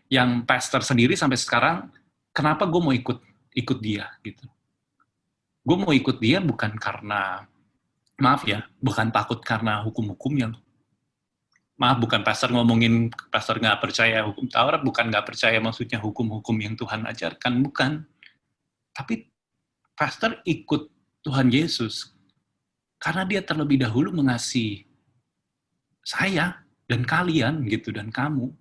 yang pastor sendiri sampai sekarang kenapa gue mau ikut ikut dia gitu. Gue mau ikut dia bukan karena maaf ya, bukan takut karena hukum-hukum yang maaf bukan pastor ngomongin pastor nggak percaya hukum Taurat, bukan nggak percaya maksudnya hukum-hukum yang Tuhan ajarkan, bukan. Tapi pastor ikut Tuhan Yesus karena dia terlebih dahulu mengasihi saya dan kalian gitu dan kamu.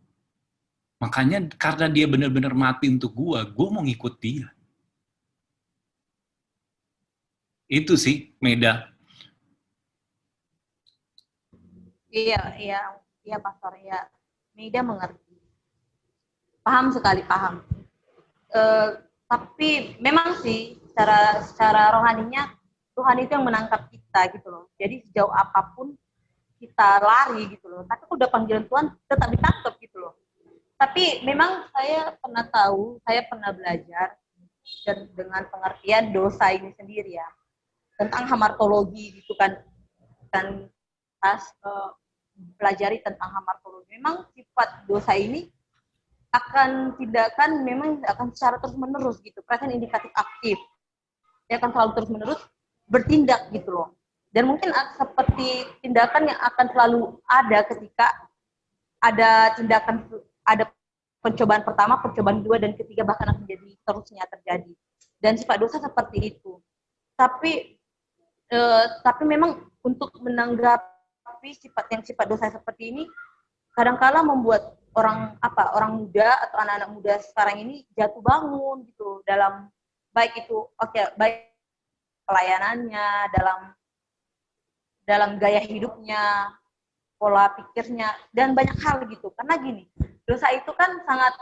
Makanya karena dia benar-benar mati untuk gua, gua mau ngikut dia. Itu sih, Meda. Iya, iya ya pastor ya Meida mengerti. Paham sekali paham. E, tapi memang sih secara secara rohaninya Tuhan itu yang menangkap kita gitu loh. Jadi sejauh apa pun kita lari gitu loh. Tapi udah panggilan Tuhan tetap ditangkap gitu loh tapi memang saya pernah tahu saya pernah belajar dan dengan pengertian dosa ini sendiri ya tentang hamartologi gitu kan dan pas uh, tentang hamartologi. Memang sifat dosa ini akan tindakan memang akan secara terus menerus gitu. Present indikatif aktif. Dia akan selalu terus menerus bertindak gitu loh. Dan mungkin seperti tindakan yang akan selalu ada ketika ada tindakan ada pencobaan pertama, pencobaan kedua dan ketiga bahkan akan jadi terusnya terjadi. Dan sifat dosa seperti itu. Tapi eh, tapi memang untuk menanggapi sifat yang sifat dosa seperti ini kadangkala membuat orang apa orang muda atau anak-anak muda sekarang ini jatuh bangun gitu dalam baik itu oke okay, baik pelayanannya dalam dalam gaya hidupnya pola pikirnya dan banyak hal gitu karena gini dosa itu kan sangat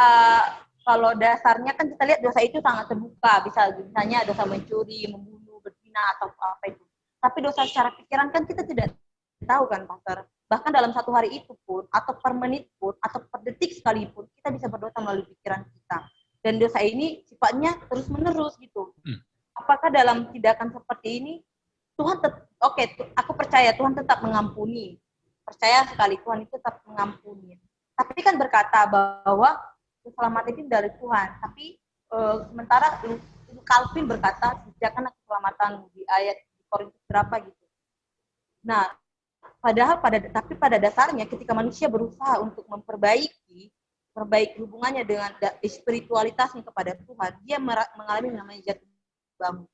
uh, kalau dasarnya kan kita lihat dosa itu sangat terbuka. Bisa misalnya dosa mencuri membunuh berzina atau apa itu. Tapi dosa secara pikiran kan kita tidak tahu kan pastor. Bahkan dalam satu hari itu pun atau per menit pun atau per detik sekalipun kita bisa berdosa melalui pikiran kita. Dan dosa ini sifatnya terus menerus gitu. Hmm. apakah dalam tindakan seperti ini Tuhan oke okay, aku percaya Tuhan tetap mengampuni. Percaya sekali Tuhan itu tetap mengampuni tapi kan berkata bahwa keselamatan itu dari Tuhan tapi e, sementara Calvin berkata sediakan keselamatan di ayat Korintus berapa gitu nah Padahal pada tapi pada dasarnya ketika manusia berusaha untuk memperbaiki perbaiki hubungannya dengan spiritualitasnya kepada Tuhan, dia mengalami namanya jatuh bangun.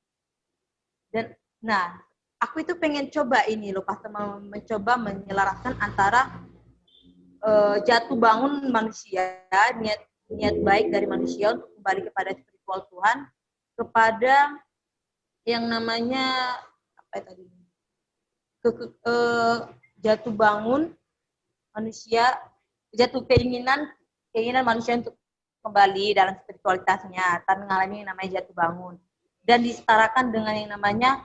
Dan nah, aku itu pengen coba ini loh, pas mencoba menyelaraskan antara uh, jatuh bangun manusia, niat niat baik dari manusia untuk kembali kepada spiritual Tuhan, kepada yang namanya apa ya tadi? Ke, ke, uh, jatuh bangun manusia jatuh keinginan keinginan manusia untuk kembali dalam spiritualitasnya. Tanpa mengalami yang namanya jatuh bangun. Dan disetarakan dengan yang namanya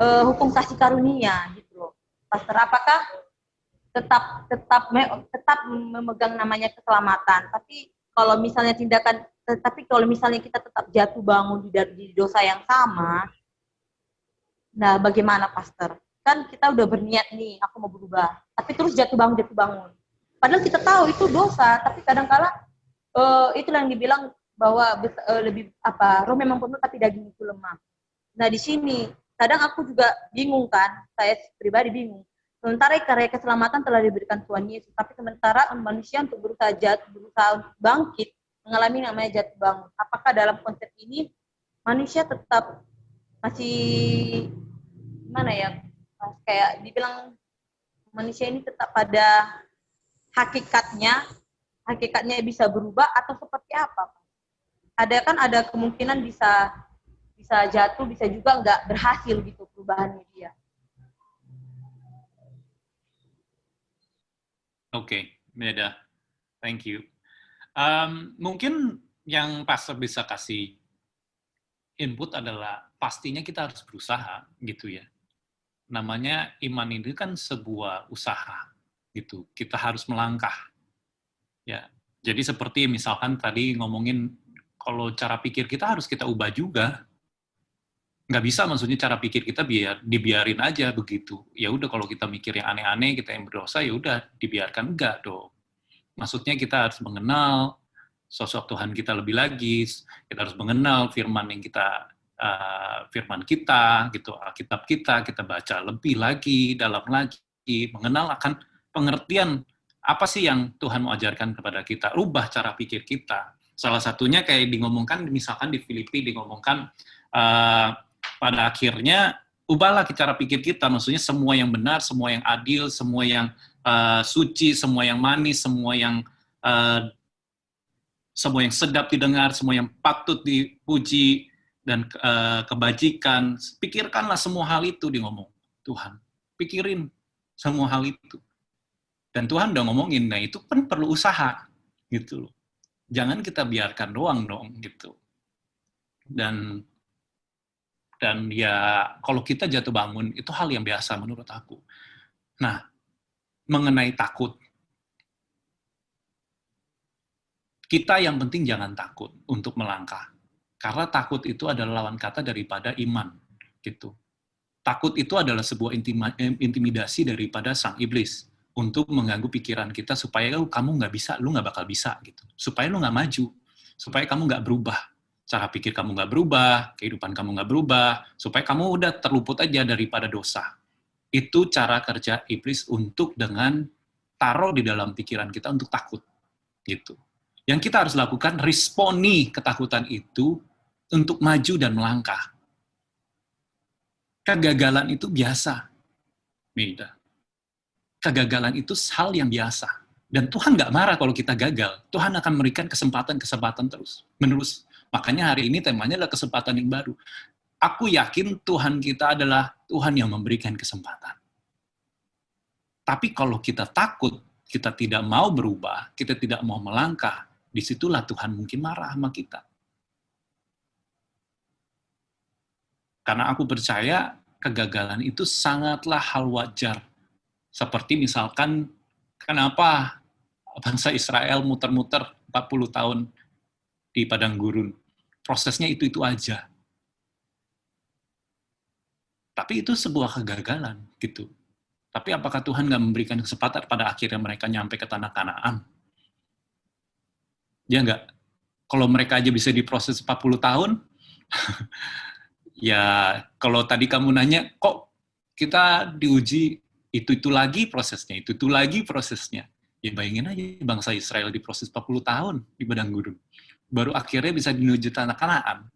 uh, hukum kasih karunia gitu loh. Pastor apakah tetap tetap tetap memegang namanya keselamatan tapi kalau misalnya tindakan tetapi kalau misalnya kita tetap jatuh bangun di, di dosa yang sama nah bagaimana pastor kan kita udah berniat nih aku mau berubah tapi terus jatuh bangun jatuh bangun Padahal kita tahu itu dosa, tapi kadang-kala uh, itu yang dibilang bahwa uh, lebih apa roh memang penuh tapi daging itu lemah. Nah di sini kadang aku juga bingung kan, saya pribadi bingung. Sementara karya keselamatan telah diberikan Tuhan Yesus, tapi sementara manusia untuk berusaha jat, berusaha bangkit, mengalami namanya jatuh bangun. Apakah dalam konsep ini manusia tetap masih mana ya kayak dibilang manusia ini tetap pada hakikatnya hakikatnya bisa berubah atau seperti apa ada kan ada kemungkinan bisa bisa jatuh bisa juga nggak berhasil gitu perubahannya dia oke Meda thank you um, mungkin yang pastor bisa kasih input adalah pastinya kita harus berusaha gitu ya. Namanya iman ini kan sebuah usaha gitu. Kita harus melangkah. Ya. Jadi seperti misalkan tadi ngomongin kalau cara pikir kita harus kita ubah juga. Nggak bisa maksudnya cara pikir kita biar dibiarin aja begitu. Ya udah kalau kita mikir yang aneh-aneh, kita yang berdosa, ya udah dibiarkan enggak dong. Maksudnya kita harus mengenal sosok Tuhan kita lebih lagi, kita harus mengenal firman yang kita uh, firman kita, gitu, Alkitab kita, kita baca lebih lagi, dalam lagi, mengenal akan pengertian apa sih yang Tuhan mau ajarkan kepada kita, rubah cara pikir kita. Salah satunya kayak ngomongkan, misalkan di Filipi ngomongkan uh, pada akhirnya ubahlah cara pikir kita, maksudnya semua yang benar, semua yang adil, semua yang uh, suci, semua yang manis, semua yang uh, semua yang sedap didengar, semua yang patut dipuji, dan uh, kebajikan, pikirkanlah semua hal itu di ngomong Tuhan. Pikirin semua hal itu. Dan Tuhan udah ngomongin, nah itu kan perlu usaha gitu loh. Jangan kita biarkan doang dong gitu. Dan dan ya kalau kita jatuh bangun itu hal yang biasa menurut aku. Nah, mengenai takut. Kita yang penting jangan takut untuk melangkah karena takut itu adalah lawan kata daripada iman, gitu. Takut itu adalah sebuah intimidasi daripada sang iblis untuk mengganggu pikiran kita supaya oh, kamu nggak bisa, lu nggak bakal bisa, gitu. Supaya lu nggak maju, supaya kamu nggak berubah. Cara pikir kamu nggak berubah, kehidupan kamu nggak berubah, supaya kamu udah terluput aja daripada dosa. Itu cara kerja iblis untuk dengan taruh di dalam pikiran kita untuk takut, gitu. Yang kita harus lakukan, responi ketakutan itu untuk maju dan melangkah. Kegagalan itu biasa. Beda. Kegagalan itu hal yang biasa. Dan Tuhan nggak marah kalau kita gagal. Tuhan akan memberikan kesempatan-kesempatan terus, menerus. Makanya hari ini temanya adalah kesempatan yang baru. Aku yakin Tuhan kita adalah Tuhan yang memberikan kesempatan. Tapi kalau kita takut, kita tidak mau berubah, kita tidak mau melangkah, di situlah Tuhan mungkin marah sama kita. Karena aku percaya kegagalan itu sangatlah hal wajar. Seperti misalkan, kenapa bangsa Israel muter-muter 40 tahun di padang gurun. Prosesnya itu-itu aja. Tapi itu sebuah kegagalan, gitu. Tapi apakah Tuhan nggak memberikan kesempatan pada akhirnya mereka nyampe ke tanah kanaan? Ya enggak? Kalau mereka aja bisa diproses 40 tahun, [LAUGHS] ya kalau tadi kamu nanya, kok kita diuji itu-itu lagi prosesnya, itu-itu lagi prosesnya. Ya bayangin aja bangsa Israel diproses 40 tahun di Padang Gurun. Baru akhirnya bisa menuju tanah kanaan.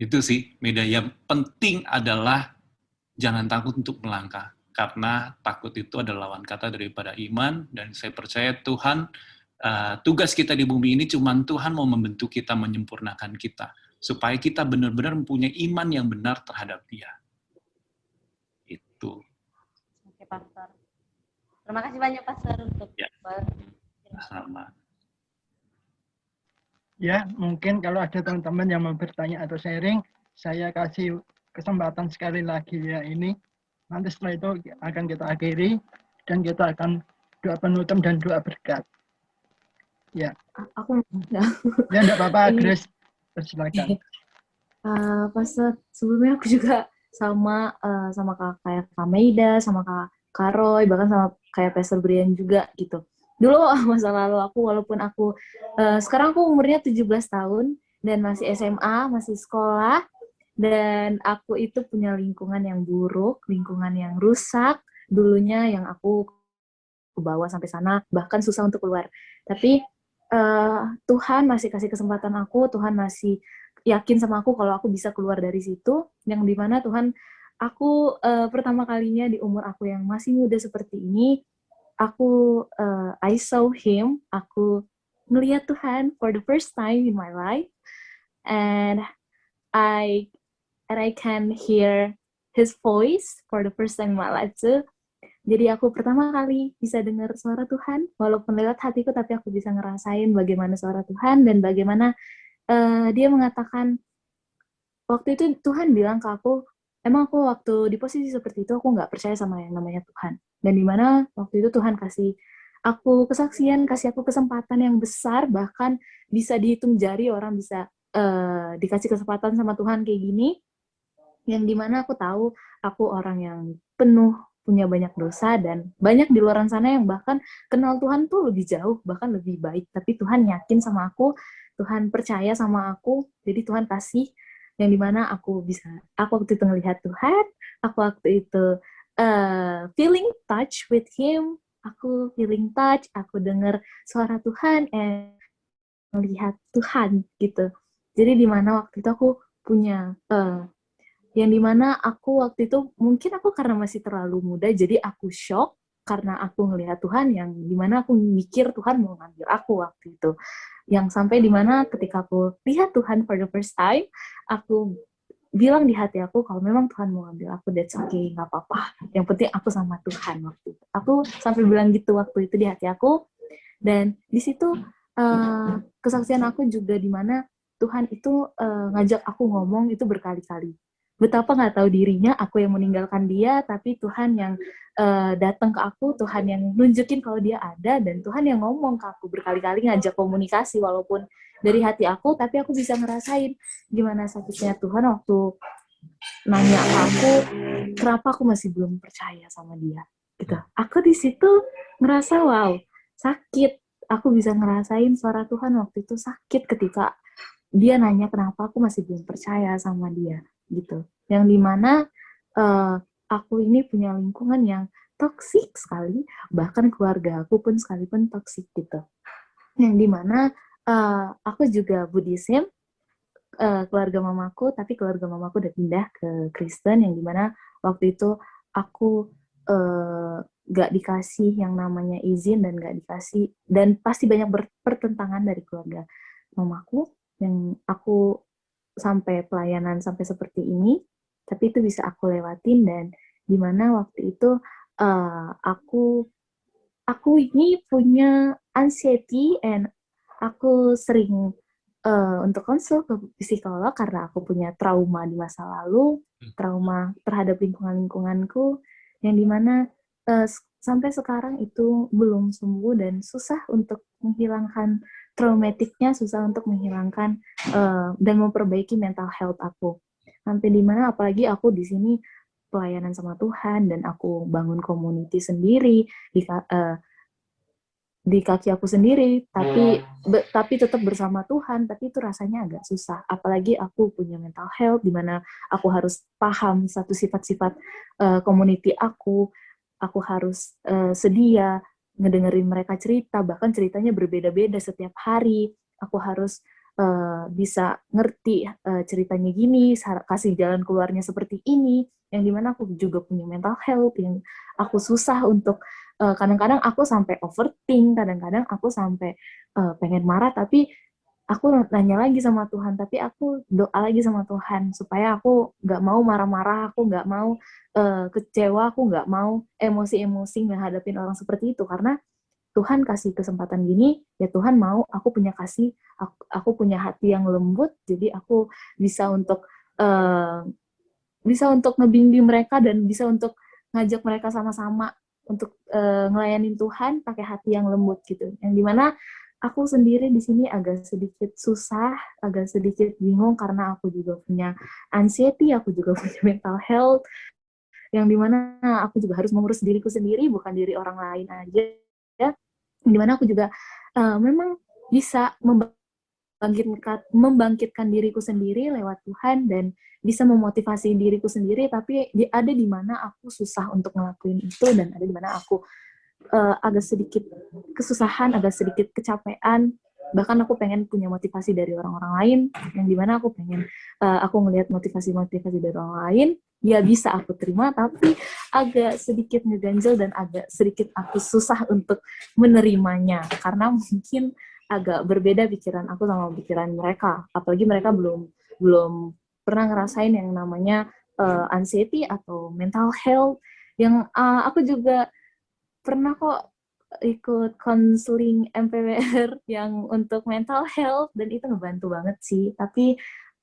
Itu sih, beda yang penting adalah jangan takut untuk melangkah karena takut itu adalah lawan kata daripada iman dan saya percaya Tuhan uh, tugas kita di bumi ini cuma Tuhan mau membentuk kita menyempurnakan kita supaya kita benar-benar mempunyai iman yang benar terhadap Dia. Itu. Oke, Pastor. Terima kasih banyak Pastor untuk ya. Sama. Ya, mungkin kalau ada teman-teman yang mau bertanya atau sharing, saya kasih kesempatan sekali lagi ya ini Nanti setelah itu akan kita akhiri dan kita akan doa penutup dan doa berkat. Ya. Aku enggak. Ya enggak apa-apa, [LAUGHS] Grace. Silakan. Uh, pas sebelumnya aku juga sama uh, sama kakak Kak Meida, sama kak Karoy, bahkan sama kayak Pastor Brian juga gitu. Dulu [LAUGHS] masa lalu aku walaupun aku uh, sekarang aku umurnya 17 tahun dan masih SMA, masih sekolah dan aku itu punya lingkungan yang buruk, lingkungan yang rusak dulunya yang aku ke bawah sampai sana bahkan susah untuk keluar. Tapi uh, Tuhan masih kasih kesempatan aku, Tuhan masih yakin sama aku kalau aku bisa keluar dari situ yang di mana Tuhan aku uh, pertama kalinya di umur aku yang masih muda seperti ini aku uh, I saw him aku melihat Tuhan for the first time in my life and I and I can hear his voice for the first time in my life too. Jadi aku pertama kali bisa dengar suara Tuhan walaupun lewat hatiku tapi aku bisa ngerasain bagaimana suara Tuhan dan bagaimana uh, dia mengatakan waktu itu Tuhan bilang ke aku emang aku waktu di posisi seperti itu aku nggak percaya sama yang namanya Tuhan. Dan di mana waktu itu Tuhan kasih aku kesaksian kasih aku kesempatan yang besar bahkan bisa dihitung jari orang bisa uh, dikasih kesempatan sama Tuhan kayak gini. Yang di mana aku tahu aku orang yang penuh punya banyak dosa dan banyak di luar sana yang bahkan kenal Tuhan tuh lebih jauh bahkan lebih baik. Tapi Tuhan yakin sama aku Tuhan percaya sama aku jadi Tuhan kasih yang di mana aku bisa aku waktu itu ngelihat Tuhan aku waktu itu uh, feeling touch with Him aku feeling touch aku dengar suara Tuhan and melihat Tuhan gitu. Jadi di mana waktu itu aku punya uh, yang di mana aku waktu itu mungkin aku karena masih terlalu muda jadi aku shock karena aku ngelihat Tuhan yang di mana aku mikir Tuhan mau ngambil aku waktu itu yang sampai di mana ketika aku lihat Tuhan for the first time aku bilang di hati aku kalau memang Tuhan mau ambil aku that's okay nggak apa-apa. Yang penting aku sama Tuhan waktu itu. Aku sampai bilang gitu waktu itu di hati aku. Dan di situ uh, kesaksian aku juga di mana Tuhan itu uh, ngajak aku ngomong itu berkali-kali betapa nggak tahu dirinya aku yang meninggalkan dia tapi Tuhan yang uh, datang ke aku Tuhan yang nunjukin kalau dia ada dan Tuhan yang ngomong ke aku. Berkali-kali ngajak komunikasi walaupun dari hati aku tapi aku bisa ngerasain gimana sakitnya Tuhan waktu nanya ke aku kenapa aku masih belum percaya sama dia? Gitu. Aku di situ ngerasa wow sakit. Aku bisa ngerasain suara Tuhan waktu itu sakit ketika dia nanya kenapa aku masih belum percaya sama dia gitu. Yang di mana uh, aku ini punya lingkungan yang toksik sekali, bahkan keluarga aku pun sekalipun toksik gitu. Yang di mana uh, aku juga Buddhism, uh, keluarga mamaku, tapi keluarga mamaku udah pindah ke Kristen, yang di mana waktu itu aku uh, gak dikasih yang namanya izin dan gak dikasih dan pasti banyak pertentangan dari keluarga mamaku yang aku sampai pelayanan sampai seperti ini, tapi itu bisa aku lewatin dan di mana waktu itu uh, aku aku ini punya anxiety and aku sering uh, untuk konsul ke psikolog karena aku punya trauma di masa lalu, hmm. trauma terhadap lingkungan-lingkunganku yang di mana uh, sampai sekarang itu belum sembuh dan susah untuk menghilangkan traumatiknya susah untuk menghilangkan uh, dan memperbaiki mental health aku. Sampai di mana apalagi aku di sini pelayanan sama Tuhan dan aku bangun community sendiri di uh, di kaki aku sendiri, tapi be, tapi tetap bersama Tuhan, tapi itu rasanya agak susah. Apalagi aku punya mental health, di mana aku harus paham satu sifat-sifat uh, community aku, aku harus uh, sedia, ngedengerin mereka cerita, bahkan ceritanya berbeda-beda setiap hari. Aku harus uh, bisa ngerti uh, ceritanya gini, kasih jalan keluarnya seperti ini, yang di mana aku juga punya mental health, yang aku susah untuk kadang kadang-kadang aku sampai overthink, kadang-kadang aku sampai uh, pengen marah, tapi aku nanya lagi sama Tuhan tapi aku doa lagi sama Tuhan supaya aku nggak mau marah-marah aku nggak mau uh, kecewa aku nggak mau emosi-emosi menghadapin orang seperti itu. Karena Tuhan kasih kesempatan gini ya Tuhan mau aku punya kasih aku, aku punya hati yang lembut jadi aku bisa untuk uh, bisa untuk ngebimbing mereka dan bisa untuk ngajak mereka sama-sama untuk uh, ngelayanin Tuhan pakai hati yang lembut gitu. Yang di mana aku sendiri di sini agak sedikit susah, agak sedikit bingung karena aku juga punya anxiety, aku juga [LAUGHS] punya mental health. yang di mana aku juga harus mengurus diriku sendiri bukan diri orang lain aja ya di mana aku juga uh, memang bisa membangkitkan membangkitkan diriku sendiri lewat Tuhan dan bisa memotivasi diriku sendiri tapi ada di mana aku susah untuk ngelakuin itu dan ada di mana aku uh, agak sedikit kesusahan agak sedikit kecapean. Bahkan aku pengen punya motivasi dari orang-orang lain yang di mana aku pengen uh, aku ngelihat motivasi-motivasi dari orang lain ya bisa aku terima tapi agak sedikit ngeganjel dan agak sedikit aku susah untuk menerimanya. Karena mungkin agak berbeda pikiran aku sama pikiran mereka. Apalagi mereka belum belum pernah ngerasain yang namanya uh, anxiety atau mental health. Yang uh, aku juga pernah kok ikut konseling MPWR [LAUGHS] yang untuk mental health dan itu ngebantu banget sih. Tapi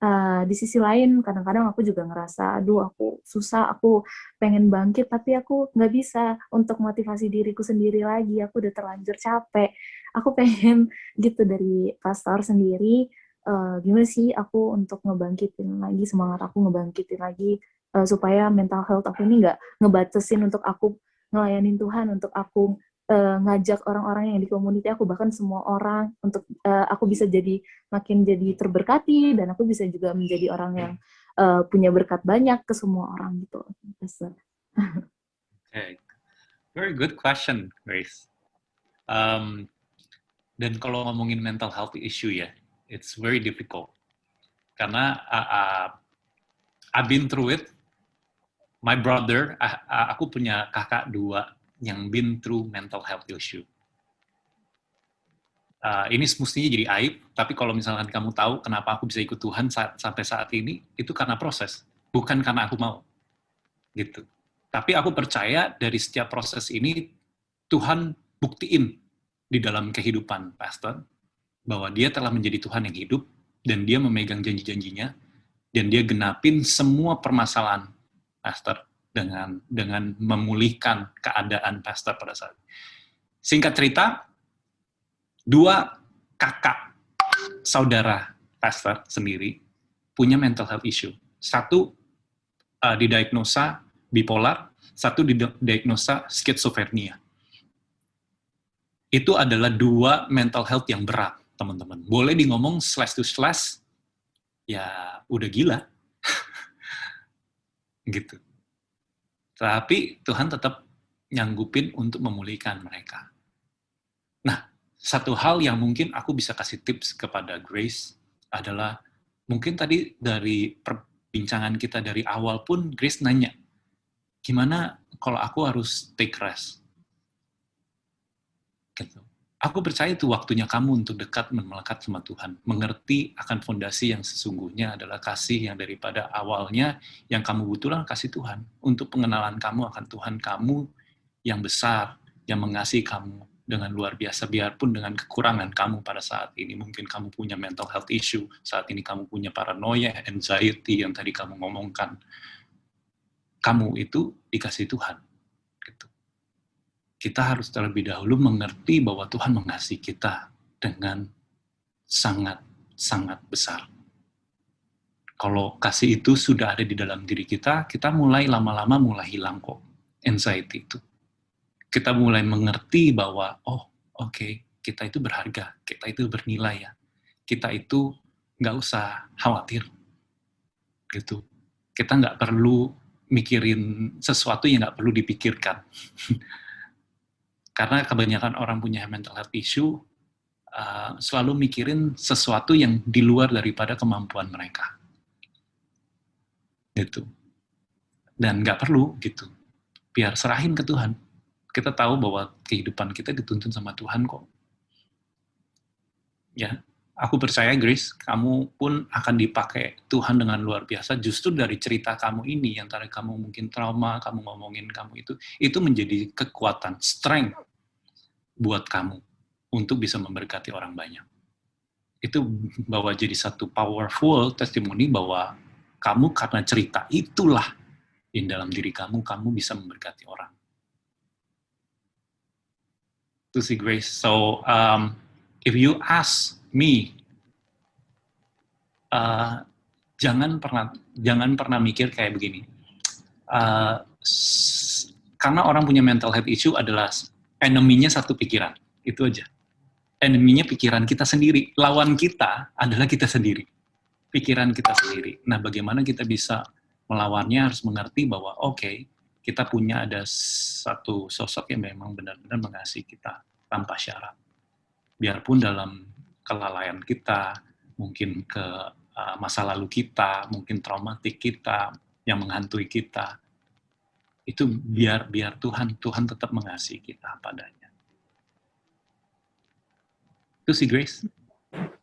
uh, di sisi lain kadang-kadang aku juga ngerasa aduh aku susah aku pengen bangkit tapi aku nggak bisa untuk motivasi diriku sendiri lagi aku udah terlanjur capek. Aku [LAUGHS] pengen gitu dari pastor sendiri uh, gimana sih aku untuk ngebangkitin lagi semangat aku ngebangkitin lagi uh, supaya mental health aku ini nggak ngebatasin untuk aku ngelayanin Tuhan untuk aku uh, ngajak orang-orang yang di komuniti aku bahkan semua orang untuk uh, aku bisa jadi makin jadi terberkati dan aku bisa juga menjadi orang yang uh, punya berkat banyak ke semua orang gitu. okay. Very good question, Grace. Um, dan kalau ngomongin mental health issue ya, it's very difficult. Karena uh, uh, I've been through it. My brother, aku punya kakak dua yang been through mental health issue. Uh, ini semestinya jadi aib, tapi kalau misalkan kamu tahu kenapa aku bisa ikut Tuhan saat, sampai saat ini, itu karena proses, bukan karena aku mau. Gitu. Tapi aku percaya dari setiap proses ini, Tuhan buktiin di dalam kehidupan pastor, bahwa dia telah menjadi Tuhan yang hidup, dan dia memegang janji-janjinya, dan dia genapin semua permasalahan pastor dengan dengan memulihkan keadaan pastor pada saat. Singkat cerita, dua kakak saudara pastor sendiri punya mental health issue. Satu uh, didiagnosa bipolar, satu didiagnosa skizofrenia. Itu adalah dua mental health yang berat, teman-teman. Boleh di ngomong slash to slash, ya udah gila. Gitu tapi Tuhan tetap nyanggupin untuk memulihkan mereka. Nah, satu hal yang mungkin aku bisa kasih tips kepada Grace adalah mungkin tadi dari perbincangan kita dari awal pun Grace nanya, gimana kalau aku harus take rest? Gitu. Aku percaya itu waktunya kamu untuk dekat melekat sama Tuhan. Mengerti akan fondasi yang sesungguhnya adalah kasih yang daripada awalnya yang kamu butuhkan kasih Tuhan. Untuk pengenalan kamu akan Tuhan kamu yang besar, yang mengasihi kamu dengan luar biasa. Biarpun dengan kekurangan kamu pada saat ini. Mungkin kamu punya mental health issue, saat ini kamu punya paranoia, anxiety yang tadi kamu ngomongkan. Kamu itu dikasih Tuhan kita harus terlebih dahulu mengerti bahwa Tuhan mengasihi kita dengan sangat-sangat besar. Kalau kasih itu sudah ada di dalam diri kita, kita mulai lama-lama mulai hilang kok anxiety itu. Kita mulai mengerti bahwa, oh oke, okay, kita itu berharga, kita itu bernilai ya. Kita itu nggak usah khawatir. gitu. Kita nggak perlu mikirin sesuatu yang nggak perlu dipikirkan. [LAUGHS] karena kebanyakan orang punya mental health issue uh, selalu mikirin sesuatu yang di luar daripada kemampuan mereka. Gitu. Dan nggak perlu gitu. Biar serahin ke Tuhan. Kita tahu bahwa kehidupan kita dituntun sama Tuhan kok. Ya aku percaya Grace kamu pun akan dipakai Tuhan dengan luar biasa. Justru dari cerita kamu ini yang tadi kamu mungkin trauma kamu ngomongin kamu itu itu menjadi kekuatan strength buat kamu untuk bisa memberkati orang banyak. Itu bahwa jadi satu powerful testimoni bahwa kamu karena cerita itulah di dalam diri kamu, kamu bisa memberkati orang. Itu sih Grace. So, um, if you ask me, uh, jangan pernah jangan pernah mikir kayak begini. Uh, karena orang punya mental health issue adalah enemy-nya satu pikiran. Itu aja. Enemy-nya pikiran kita sendiri. Lawan kita adalah kita sendiri. Pikiran kita sendiri. Nah, bagaimana kita bisa melawannya harus mengerti bahwa oke, kita punya ada satu sosok yang memang benar-benar mengasihi kita tanpa syarat. Biarpun dalam kelalaian kita, mungkin ke uh, masa lalu kita, mungkin traumatik kita yang menghantui kita, itu biar biar Tuhan Tuhan tetap mengasihi kita padanya. Itu sih Grace.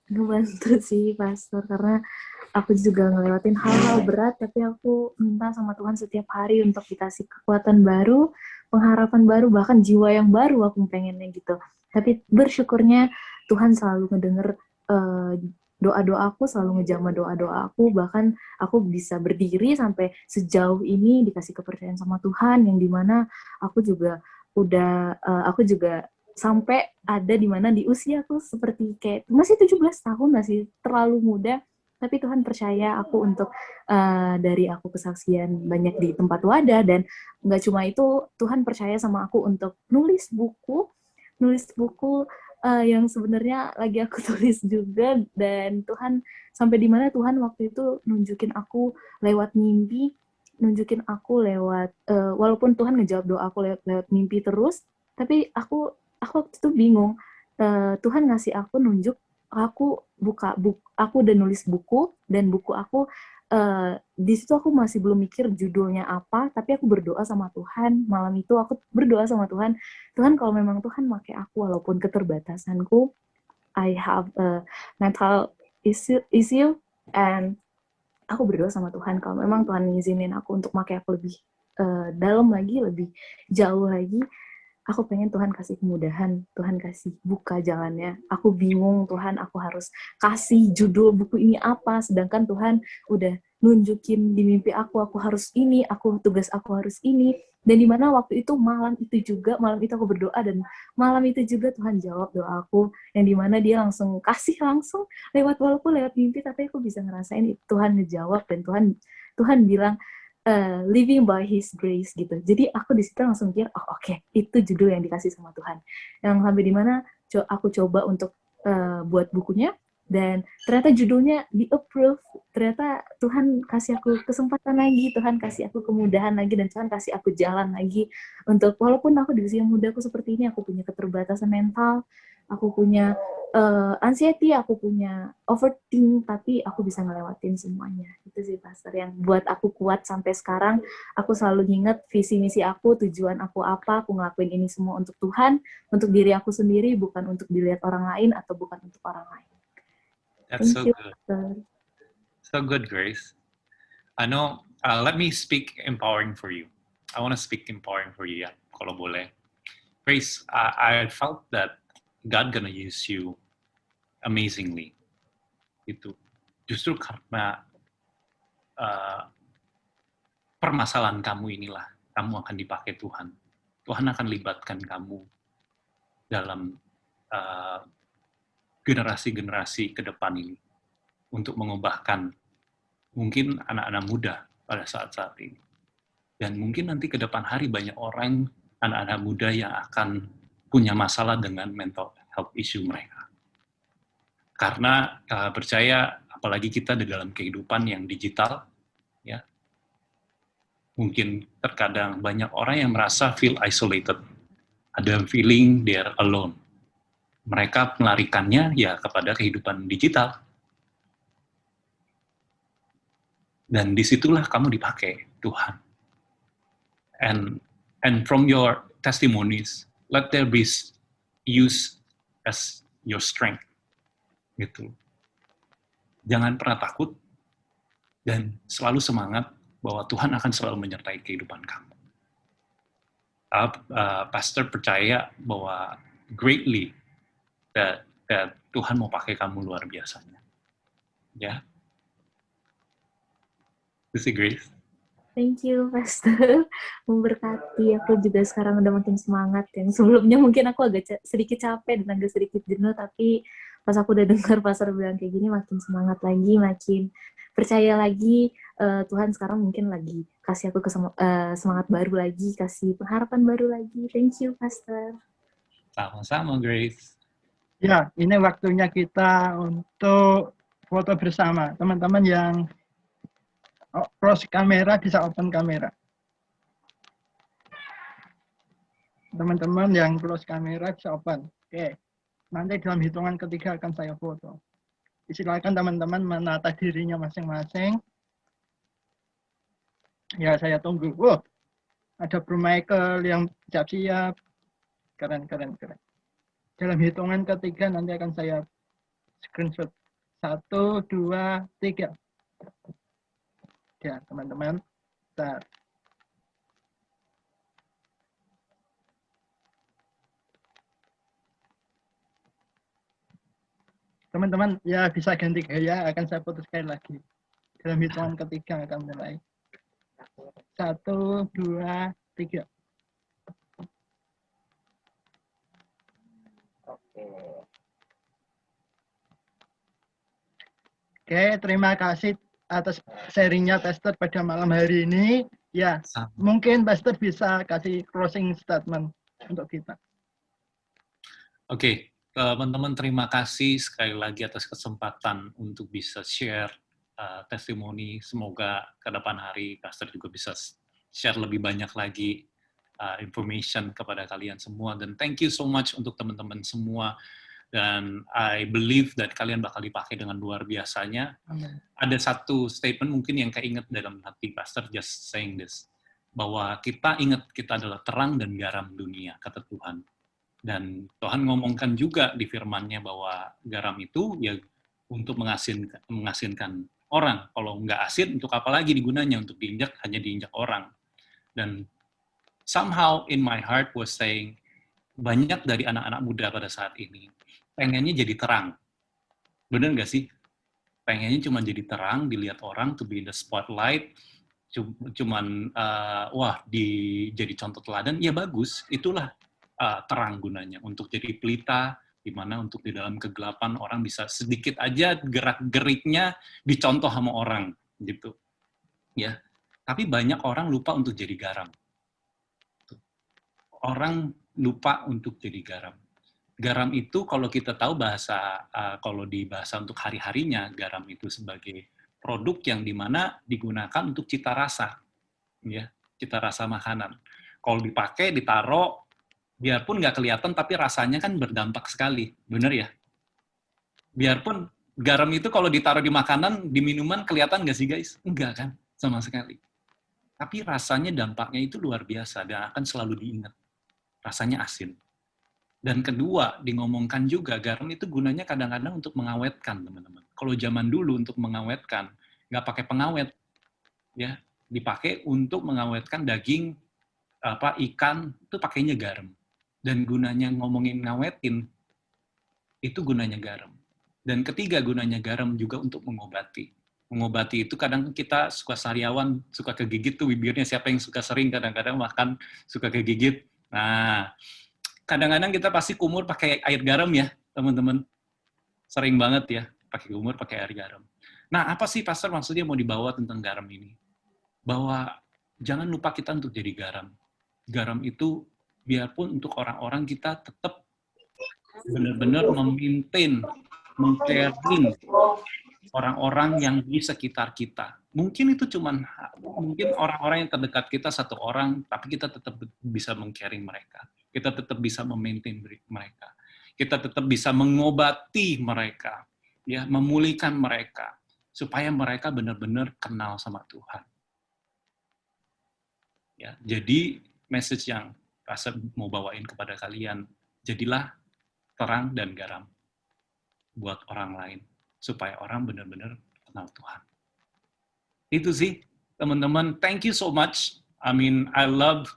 ngebantu sih pastor karena aku juga ngelewatin hal-hal berat tapi aku minta sama Tuhan setiap hari untuk dikasih kekuatan baru pengharapan baru bahkan jiwa yang baru aku pengennya gitu tapi bersyukurnya Tuhan selalu ngedenger eh, doa-doa aku selalu ngejama doa-doa aku bahkan aku bisa berdiri sampai sejauh ini dikasih kepercayaan sama Tuhan yang di mana aku juga udah eh, aku juga sampai ada di mana di usia aku seperti kayak masih 17 tahun masih terlalu muda. Tapi Tuhan percaya aku untuk eh, dari aku kesaksian banyak di tempat wadah dan nggak cuma itu Tuhan percaya sama aku untuk nulis buku nulis buku eh, yang sebenarnya lagi aku [LAUGHS] tulis juga dan Tuhan sampai di mana Tuhan waktu itu nunjukin aku lewat mimpi nunjukin aku lewat eh, walaupun Tuhan ngejawab doa aku lewat, lewat mimpi terus tapi aku aku waktu itu bingung Eh, Tuhan ngasih aku nunjuk aku buka buku aku udah nulis buku dan buku aku eh, di situ aku masih belum mikir judulnya apa tapi aku berdoa sama Tuhan. Malam itu aku berdoa sama Tuhan. Tuhan kalau memang Tuhan pakai aku walaupun keterbatasanku I have a mental issue, issue and aku berdoa sama Tuhan. Kalau memang Tuhan ngizinin aku untuk pakai aku lebih eh, dalam lagi lebih jauh lagi aku pengen Tuhan kasih kemudahan, Tuhan kasih buka jalannya. Aku bingung Tuhan, aku harus kasih judul buku ini apa, sedangkan Tuhan udah nunjukin di mimpi aku, aku harus ini, aku tugas aku harus ini. Dan di mana waktu itu malam itu juga, malam itu aku berdoa dan malam itu juga Tuhan jawab doa aku, yang di mana dia langsung kasih langsung lewat walaupun lewat mimpi, tapi aku bisa ngerasain Tuhan ngejawab dan Tuhan Tuhan bilang uh, living by His grace gitu. Jadi aku di situ langsung pikir, oh oke, itu judul yang dikasih sama Tuhan. Yang sampai di mana co- aku coba untuk uh, buat bukunya dan ternyata judulnya di approve. Ternyata Tuhan kasih aku kesempatan lagi, Tuhan kasih aku kemudahan lagi dan Tuhan kasih aku jalan lagi untuk walaupun aku di usia muda aku seperti ini, aku punya keterbatasan mental, aku punya uh, anxiety, aku punya overthink, tapi aku bisa ngelewatin semuanya. Itu sih pastor yang buat aku kuat sampai sekarang. Aku selalu ingat visi misi aku, tujuan aku apa, aku ngelakuin ini semua untuk Tuhan, untuk diri aku sendiri, bukan untuk dilihat orang lain atau bukan untuk orang lain. That's Thank so you, good. pastor. So good, Grace. I know. Uh, let me speak empowering for you. I want to speak empowering for you, ya, kalau boleh. Grace, I, I felt that God gonna use you amazingly. Itu justru karena uh, permasalahan kamu inilah kamu akan dipakai Tuhan. Tuhan akan libatkan kamu dalam uh, generasi-generasi ke depan ini untuk mengubahkan mungkin anak-anak muda pada saat-saat ini. Dan mungkin nanti ke depan hari banyak orang, anak-anak muda yang akan punya masalah dengan mental health issue mereka. Karena uh, percaya, apalagi kita di dalam kehidupan yang digital, ya, mungkin terkadang banyak orang yang merasa feel isolated. Ada feeling they're alone. Mereka melarikannya ya kepada kehidupan digital. Dan di situlah kamu dipakai Tuhan. And and from your testimonies, let there be use as your strength. Gitu. Jangan pernah takut dan selalu semangat bahwa Tuhan akan selalu menyertai kehidupan kamu. Uh, Pastor percaya bahwa greatly that, that Tuhan mau pakai kamu luar biasanya. Ya. Sih Grace. Thank you, Pastor. [LAUGHS] Memberkati. Aku juga sekarang udah makin semangat. Yang sebelumnya mungkin aku agak ca- sedikit capek dan agak sedikit jenuh, tapi pas aku udah [LAUGHS] dengar Pastor bilang kayak gini, makin semangat lagi, makin percaya lagi uh, Tuhan sekarang mungkin lagi kasih aku kesem uh, semangat baru lagi, kasih pengharapan baru lagi. Thank you, Pastor. Sama-sama, Grace. Ya, ini waktunya kita untuk foto bersama. Teman-teman yang close kamera bisa open kamera. Teman-teman yang close kamera bisa open. Oke. Nanti dalam hitungan ketiga akan saya foto. Silakan teman-teman menata dirinya masing-masing. Ya, saya tunggu. Wow, ada Bro Michael yang siap-siap. Keren, keren, keren. Dalam hitungan ketiga nanti akan saya screenshot. Satu, dua, tiga. Ya, teman-teman. Bentar. Teman-teman, ya bisa ganti gaya, akan saya putus sekali lagi. Dalam hitungan ketiga akan mulai. Satu, dua, tiga. Oke. Oke, terima kasih atas sharingnya Pastor pada malam hari ini. Ya, Sama. mungkin Pastor bisa kasih closing statement untuk kita. Oke, teman-teman terima kasih sekali lagi atas kesempatan untuk bisa share uh, testimoni. Semoga ke depan hari Pastor juga bisa share lebih banyak lagi uh, information kepada kalian semua. Dan thank you so much untuk teman-teman semua. Dan I believe that kalian bakal dipakai dengan luar biasanya. Amen. Ada satu statement mungkin yang keinget dalam hati Pastor just saying this. Bahwa kita ingat kita adalah terang dan garam dunia, kata Tuhan dan Tuhan ngomongkan juga di firman-Nya bahwa garam itu ya untuk mengasinkan, mengasinkan orang. Kalau nggak asin, untuk apa lagi digunanya? Untuk diinjak, hanya diinjak orang. Dan somehow in my heart was saying, banyak dari anak-anak muda pada saat ini pengennya jadi terang. Bener nggak sih? Pengennya cuma jadi terang, dilihat orang, to be in the spotlight, cuman uh, wah di jadi contoh teladan ya bagus itulah uh, terang gunanya untuk jadi pelita di mana untuk di dalam kegelapan orang bisa sedikit aja gerak-geriknya dicontoh sama orang gitu. Ya. Tapi banyak orang lupa untuk jadi garam. Orang lupa untuk jadi garam. Garam itu kalau kita tahu bahasa uh, kalau di bahasa untuk hari-harinya garam itu sebagai produk yang di mana digunakan untuk cita rasa, ya cita rasa makanan. Kalau dipakai, ditaruh, biarpun nggak kelihatan tapi rasanya kan berdampak sekali, bener ya? Biarpun garam itu kalau ditaruh di makanan, di minuman kelihatan nggak sih guys? Enggak kan, sama sekali. Tapi rasanya dampaknya itu luar biasa dan akan selalu diingat. Rasanya asin. Dan kedua, dingomongkan juga garam itu gunanya kadang-kadang untuk mengawetkan teman-teman. Kalau zaman dulu untuk mengawetkan, nggak pakai pengawet, ya dipakai untuk mengawetkan daging apa ikan itu pakainya garam dan gunanya ngomongin ngawetin, itu gunanya garam. Dan ketiga gunanya garam juga untuk mengobati. Mengobati itu kadang kita suka sariawan, suka kegigit tuh bibirnya. Siapa yang suka sering kadang-kadang makan suka kegigit. Nah, kadang-kadang kita pasti kumur pakai air garam ya, teman-teman. Sering banget ya, pakai kumur pakai air garam. Nah, apa sih pastor maksudnya mau dibawa tentang garam ini? Bahwa jangan lupa kita untuk jadi garam. Garam itu biarpun untuk orang-orang kita tetap benar-benar memaintain, mengclearing orang-orang yang di sekitar kita. Mungkin itu cuman mungkin orang-orang yang terdekat kita satu orang, tapi kita tetap bisa mengcaring mereka. Kita tetap bisa memaintain mereka. Kita tetap bisa mengobati mereka, ya, memulihkan mereka supaya mereka benar-benar kenal sama Tuhan. Ya, jadi message yang rasa mau bawain kepada kalian. Jadilah terang dan garam buat orang lain supaya orang benar-benar kenal Tuhan. Itu sih teman-teman. Thank you so much. I mean, I love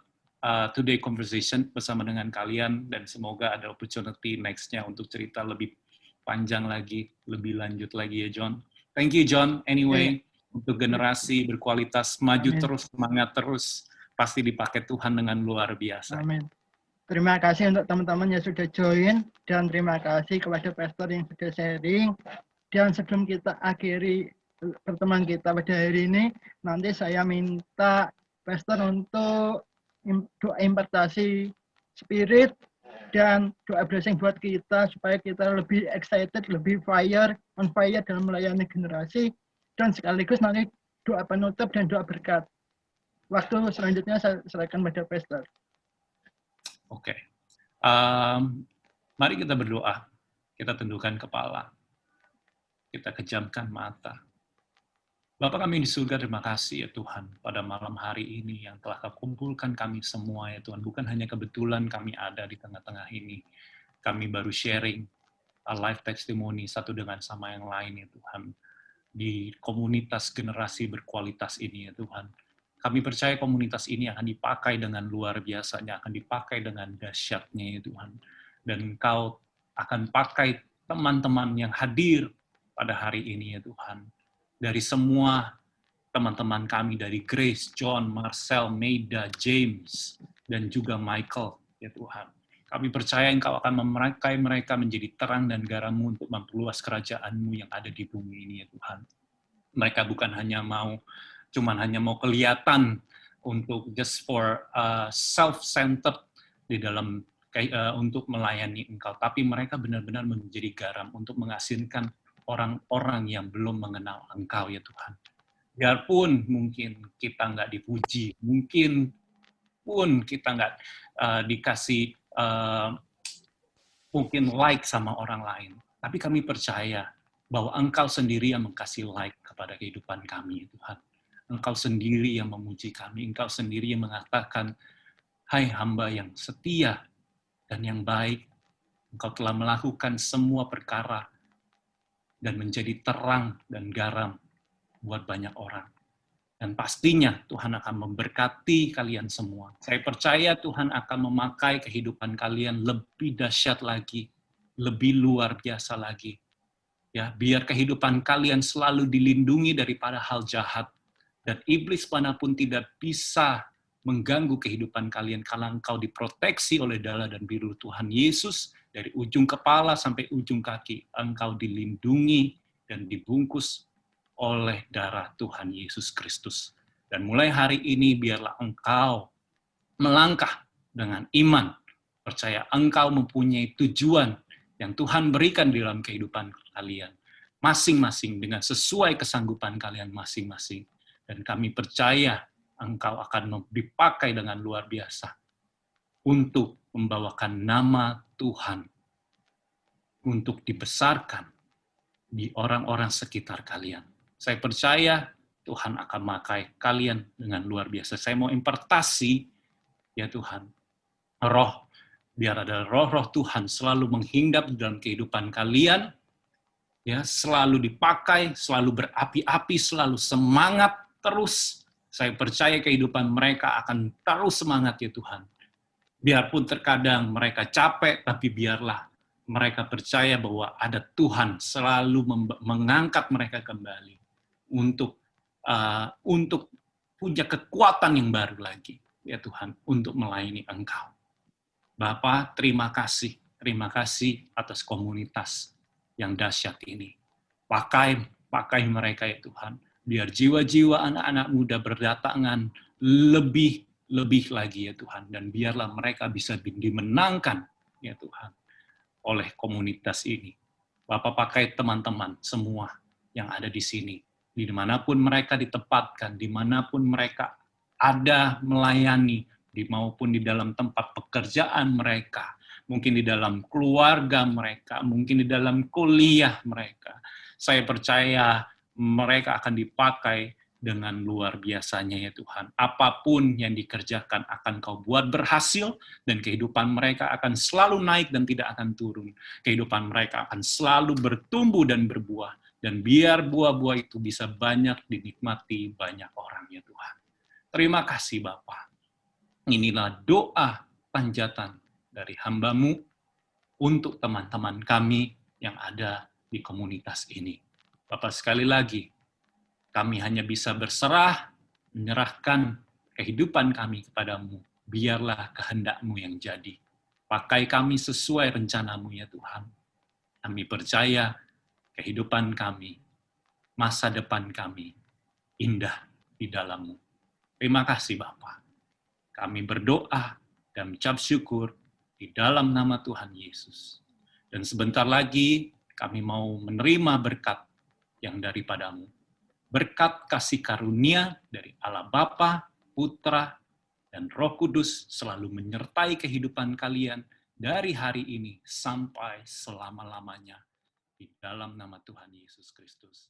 uh, today conversation bersama dengan kalian dan semoga ada opportunity nextnya untuk cerita lebih panjang lagi, lebih lanjut lagi ya John. Thank you John. Anyway, yeah. untuk generasi berkualitas maju Amen. terus, semangat terus pasti dipakai Tuhan dengan luar biasa. Amin. Terima kasih untuk teman-teman yang sudah join dan terima kasih kepada pastor yang sudah sharing. Dan sebelum kita akhiri pertemuan kita pada hari ini. Nanti saya minta Pastor untuk doa impartasi spirit dan doa blessing buat kita supaya kita lebih excited, lebih fire, on fire dalam melayani generasi dan sekaligus nanti doa penutup dan doa berkat. Waktu selanjutnya saya serahkan pada pastor. Oke. Okay. Um, mari kita berdoa. Kita tundukkan kepala. Kita kejamkan mata. Bapak kami di surga, terima kasih ya Tuhan pada malam hari ini yang telah kau kumpulkan kami semua ya Tuhan. Bukan hanya kebetulan kami ada di tengah-tengah ini. Kami baru sharing a life testimony satu dengan sama yang lain ya Tuhan. Di komunitas generasi berkualitas ini ya Tuhan. Kami percaya komunitas ini akan dipakai dengan luar biasanya, akan dipakai dengan dahsyatnya ya Tuhan. Dan Engkau akan pakai teman-teman yang hadir pada hari ini ya Tuhan dari semua teman-teman kami dari Grace, John, Marcel, Maida, James, dan juga Michael, ya Tuhan. Kami percaya Engkau akan memakai mereka menjadi terang dan garammu untuk memperluas kerajaanmu yang ada di bumi ini, ya Tuhan. Mereka bukan hanya mau, cuman hanya mau kelihatan untuk just for uh, self-centered di dalam uh, untuk melayani Engkau, tapi mereka benar-benar menjadi garam untuk mengasinkan orang-orang yang belum mengenal Engkau ya Tuhan. Biarpun mungkin kita nggak dipuji, mungkin pun kita nggak uh, dikasih uh, mungkin like sama orang lain, tapi kami percaya bahwa Engkau sendiri yang mengkasih like kepada kehidupan kami, ya Tuhan. Engkau sendiri yang memuji kami, Engkau sendiri yang mengatakan, Hai hamba yang setia dan yang baik, Engkau telah melakukan semua perkara dan menjadi terang dan garam buat banyak orang. Dan pastinya Tuhan akan memberkati kalian semua. Saya percaya Tuhan akan memakai kehidupan kalian lebih dahsyat lagi, lebih luar biasa lagi. Ya, biar kehidupan kalian selalu dilindungi daripada hal jahat dan iblis mana pun tidak bisa mengganggu kehidupan kalian kalau engkau diproteksi oleh darah dan biru Tuhan Yesus dari ujung kepala sampai ujung kaki, engkau dilindungi dan dibungkus oleh darah Tuhan Yesus Kristus. Dan mulai hari ini biarlah engkau melangkah dengan iman, percaya engkau mempunyai tujuan yang Tuhan berikan di dalam kehidupan kalian, masing-masing dengan sesuai kesanggupan kalian masing-masing. Dan kami percaya engkau akan dipakai dengan luar biasa untuk membawakan nama Tuhan untuk dibesarkan di orang-orang sekitar kalian. Saya percaya Tuhan akan memakai kalian dengan luar biasa. Saya mau impartasi, ya Tuhan, roh, biar ada roh-roh Tuhan selalu menghinggap dalam kehidupan kalian, ya selalu dipakai, selalu berapi-api, selalu semangat terus. Saya percaya kehidupan mereka akan terus semangat ya Tuhan biarpun terkadang mereka capek, tapi biarlah mereka percaya bahwa ada Tuhan selalu mengangkat mereka kembali untuk uh, untuk punya kekuatan yang baru lagi, ya Tuhan, untuk melayani Engkau. Bapak, terima kasih, terima kasih atas komunitas yang dahsyat ini. Pakai, pakai mereka ya Tuhan, biar jiwa-jiwa anak-anak muda berdatangan lebih lebih lagi ya Tuhan dan biarlah mereka bisa dimenangkan ya Tuhan oleh komunitas ini. Bapak pakai teman-teman semua yang ada di sini, di mana pun mereka ditempatkan, di mana pun mereka ada melayani, di maupun di dalam tempat pekerjaan mereka, mungkin di dalam keluarga mereka, mungkin di dalam kuliah mereka. Saya percaya mereka akan dipakai dengan luar biasanya ya Tuhan. Apa pun yang dikerjakan akan kau buat berhasil dan kehidupan mereka akan selalu naik dan tidak akan turun. Kehidupan mereka akan selalu bertumbuh dan berbuah. Dan biar buah-buah itu bisa banyak dinikmati banyak orang ya Tuhan. Terima kasih Bapak. Inilah doa panjatan dari hambamu untuk teman-teman kami yang ada di komunitas ini. Bapak sekali lagi, kami hanya bisa berserah, menyerahkan kehidupan kami kepadamu. Biarlah kehendakmu yang jadi. Pakai kami sesuai rencanamu ya Tuhan. Kami percaya kehidupan kami masa depan kami indah di dalammu. Terima kasih Bapa. Kami berdoa dan mengucap syukur di dalam nama Tuhan Yesus. Dan sebentar lagi kami mau menerima berkat yang daripadamu. Berkat kasih karunia dari Allah Bapa, Putra, dan Roh Kudus selalu menyertai kehidupan kalian dari hari ini sampai selama-lamanya. Di dalam nama Tuhan Yesus Kristus.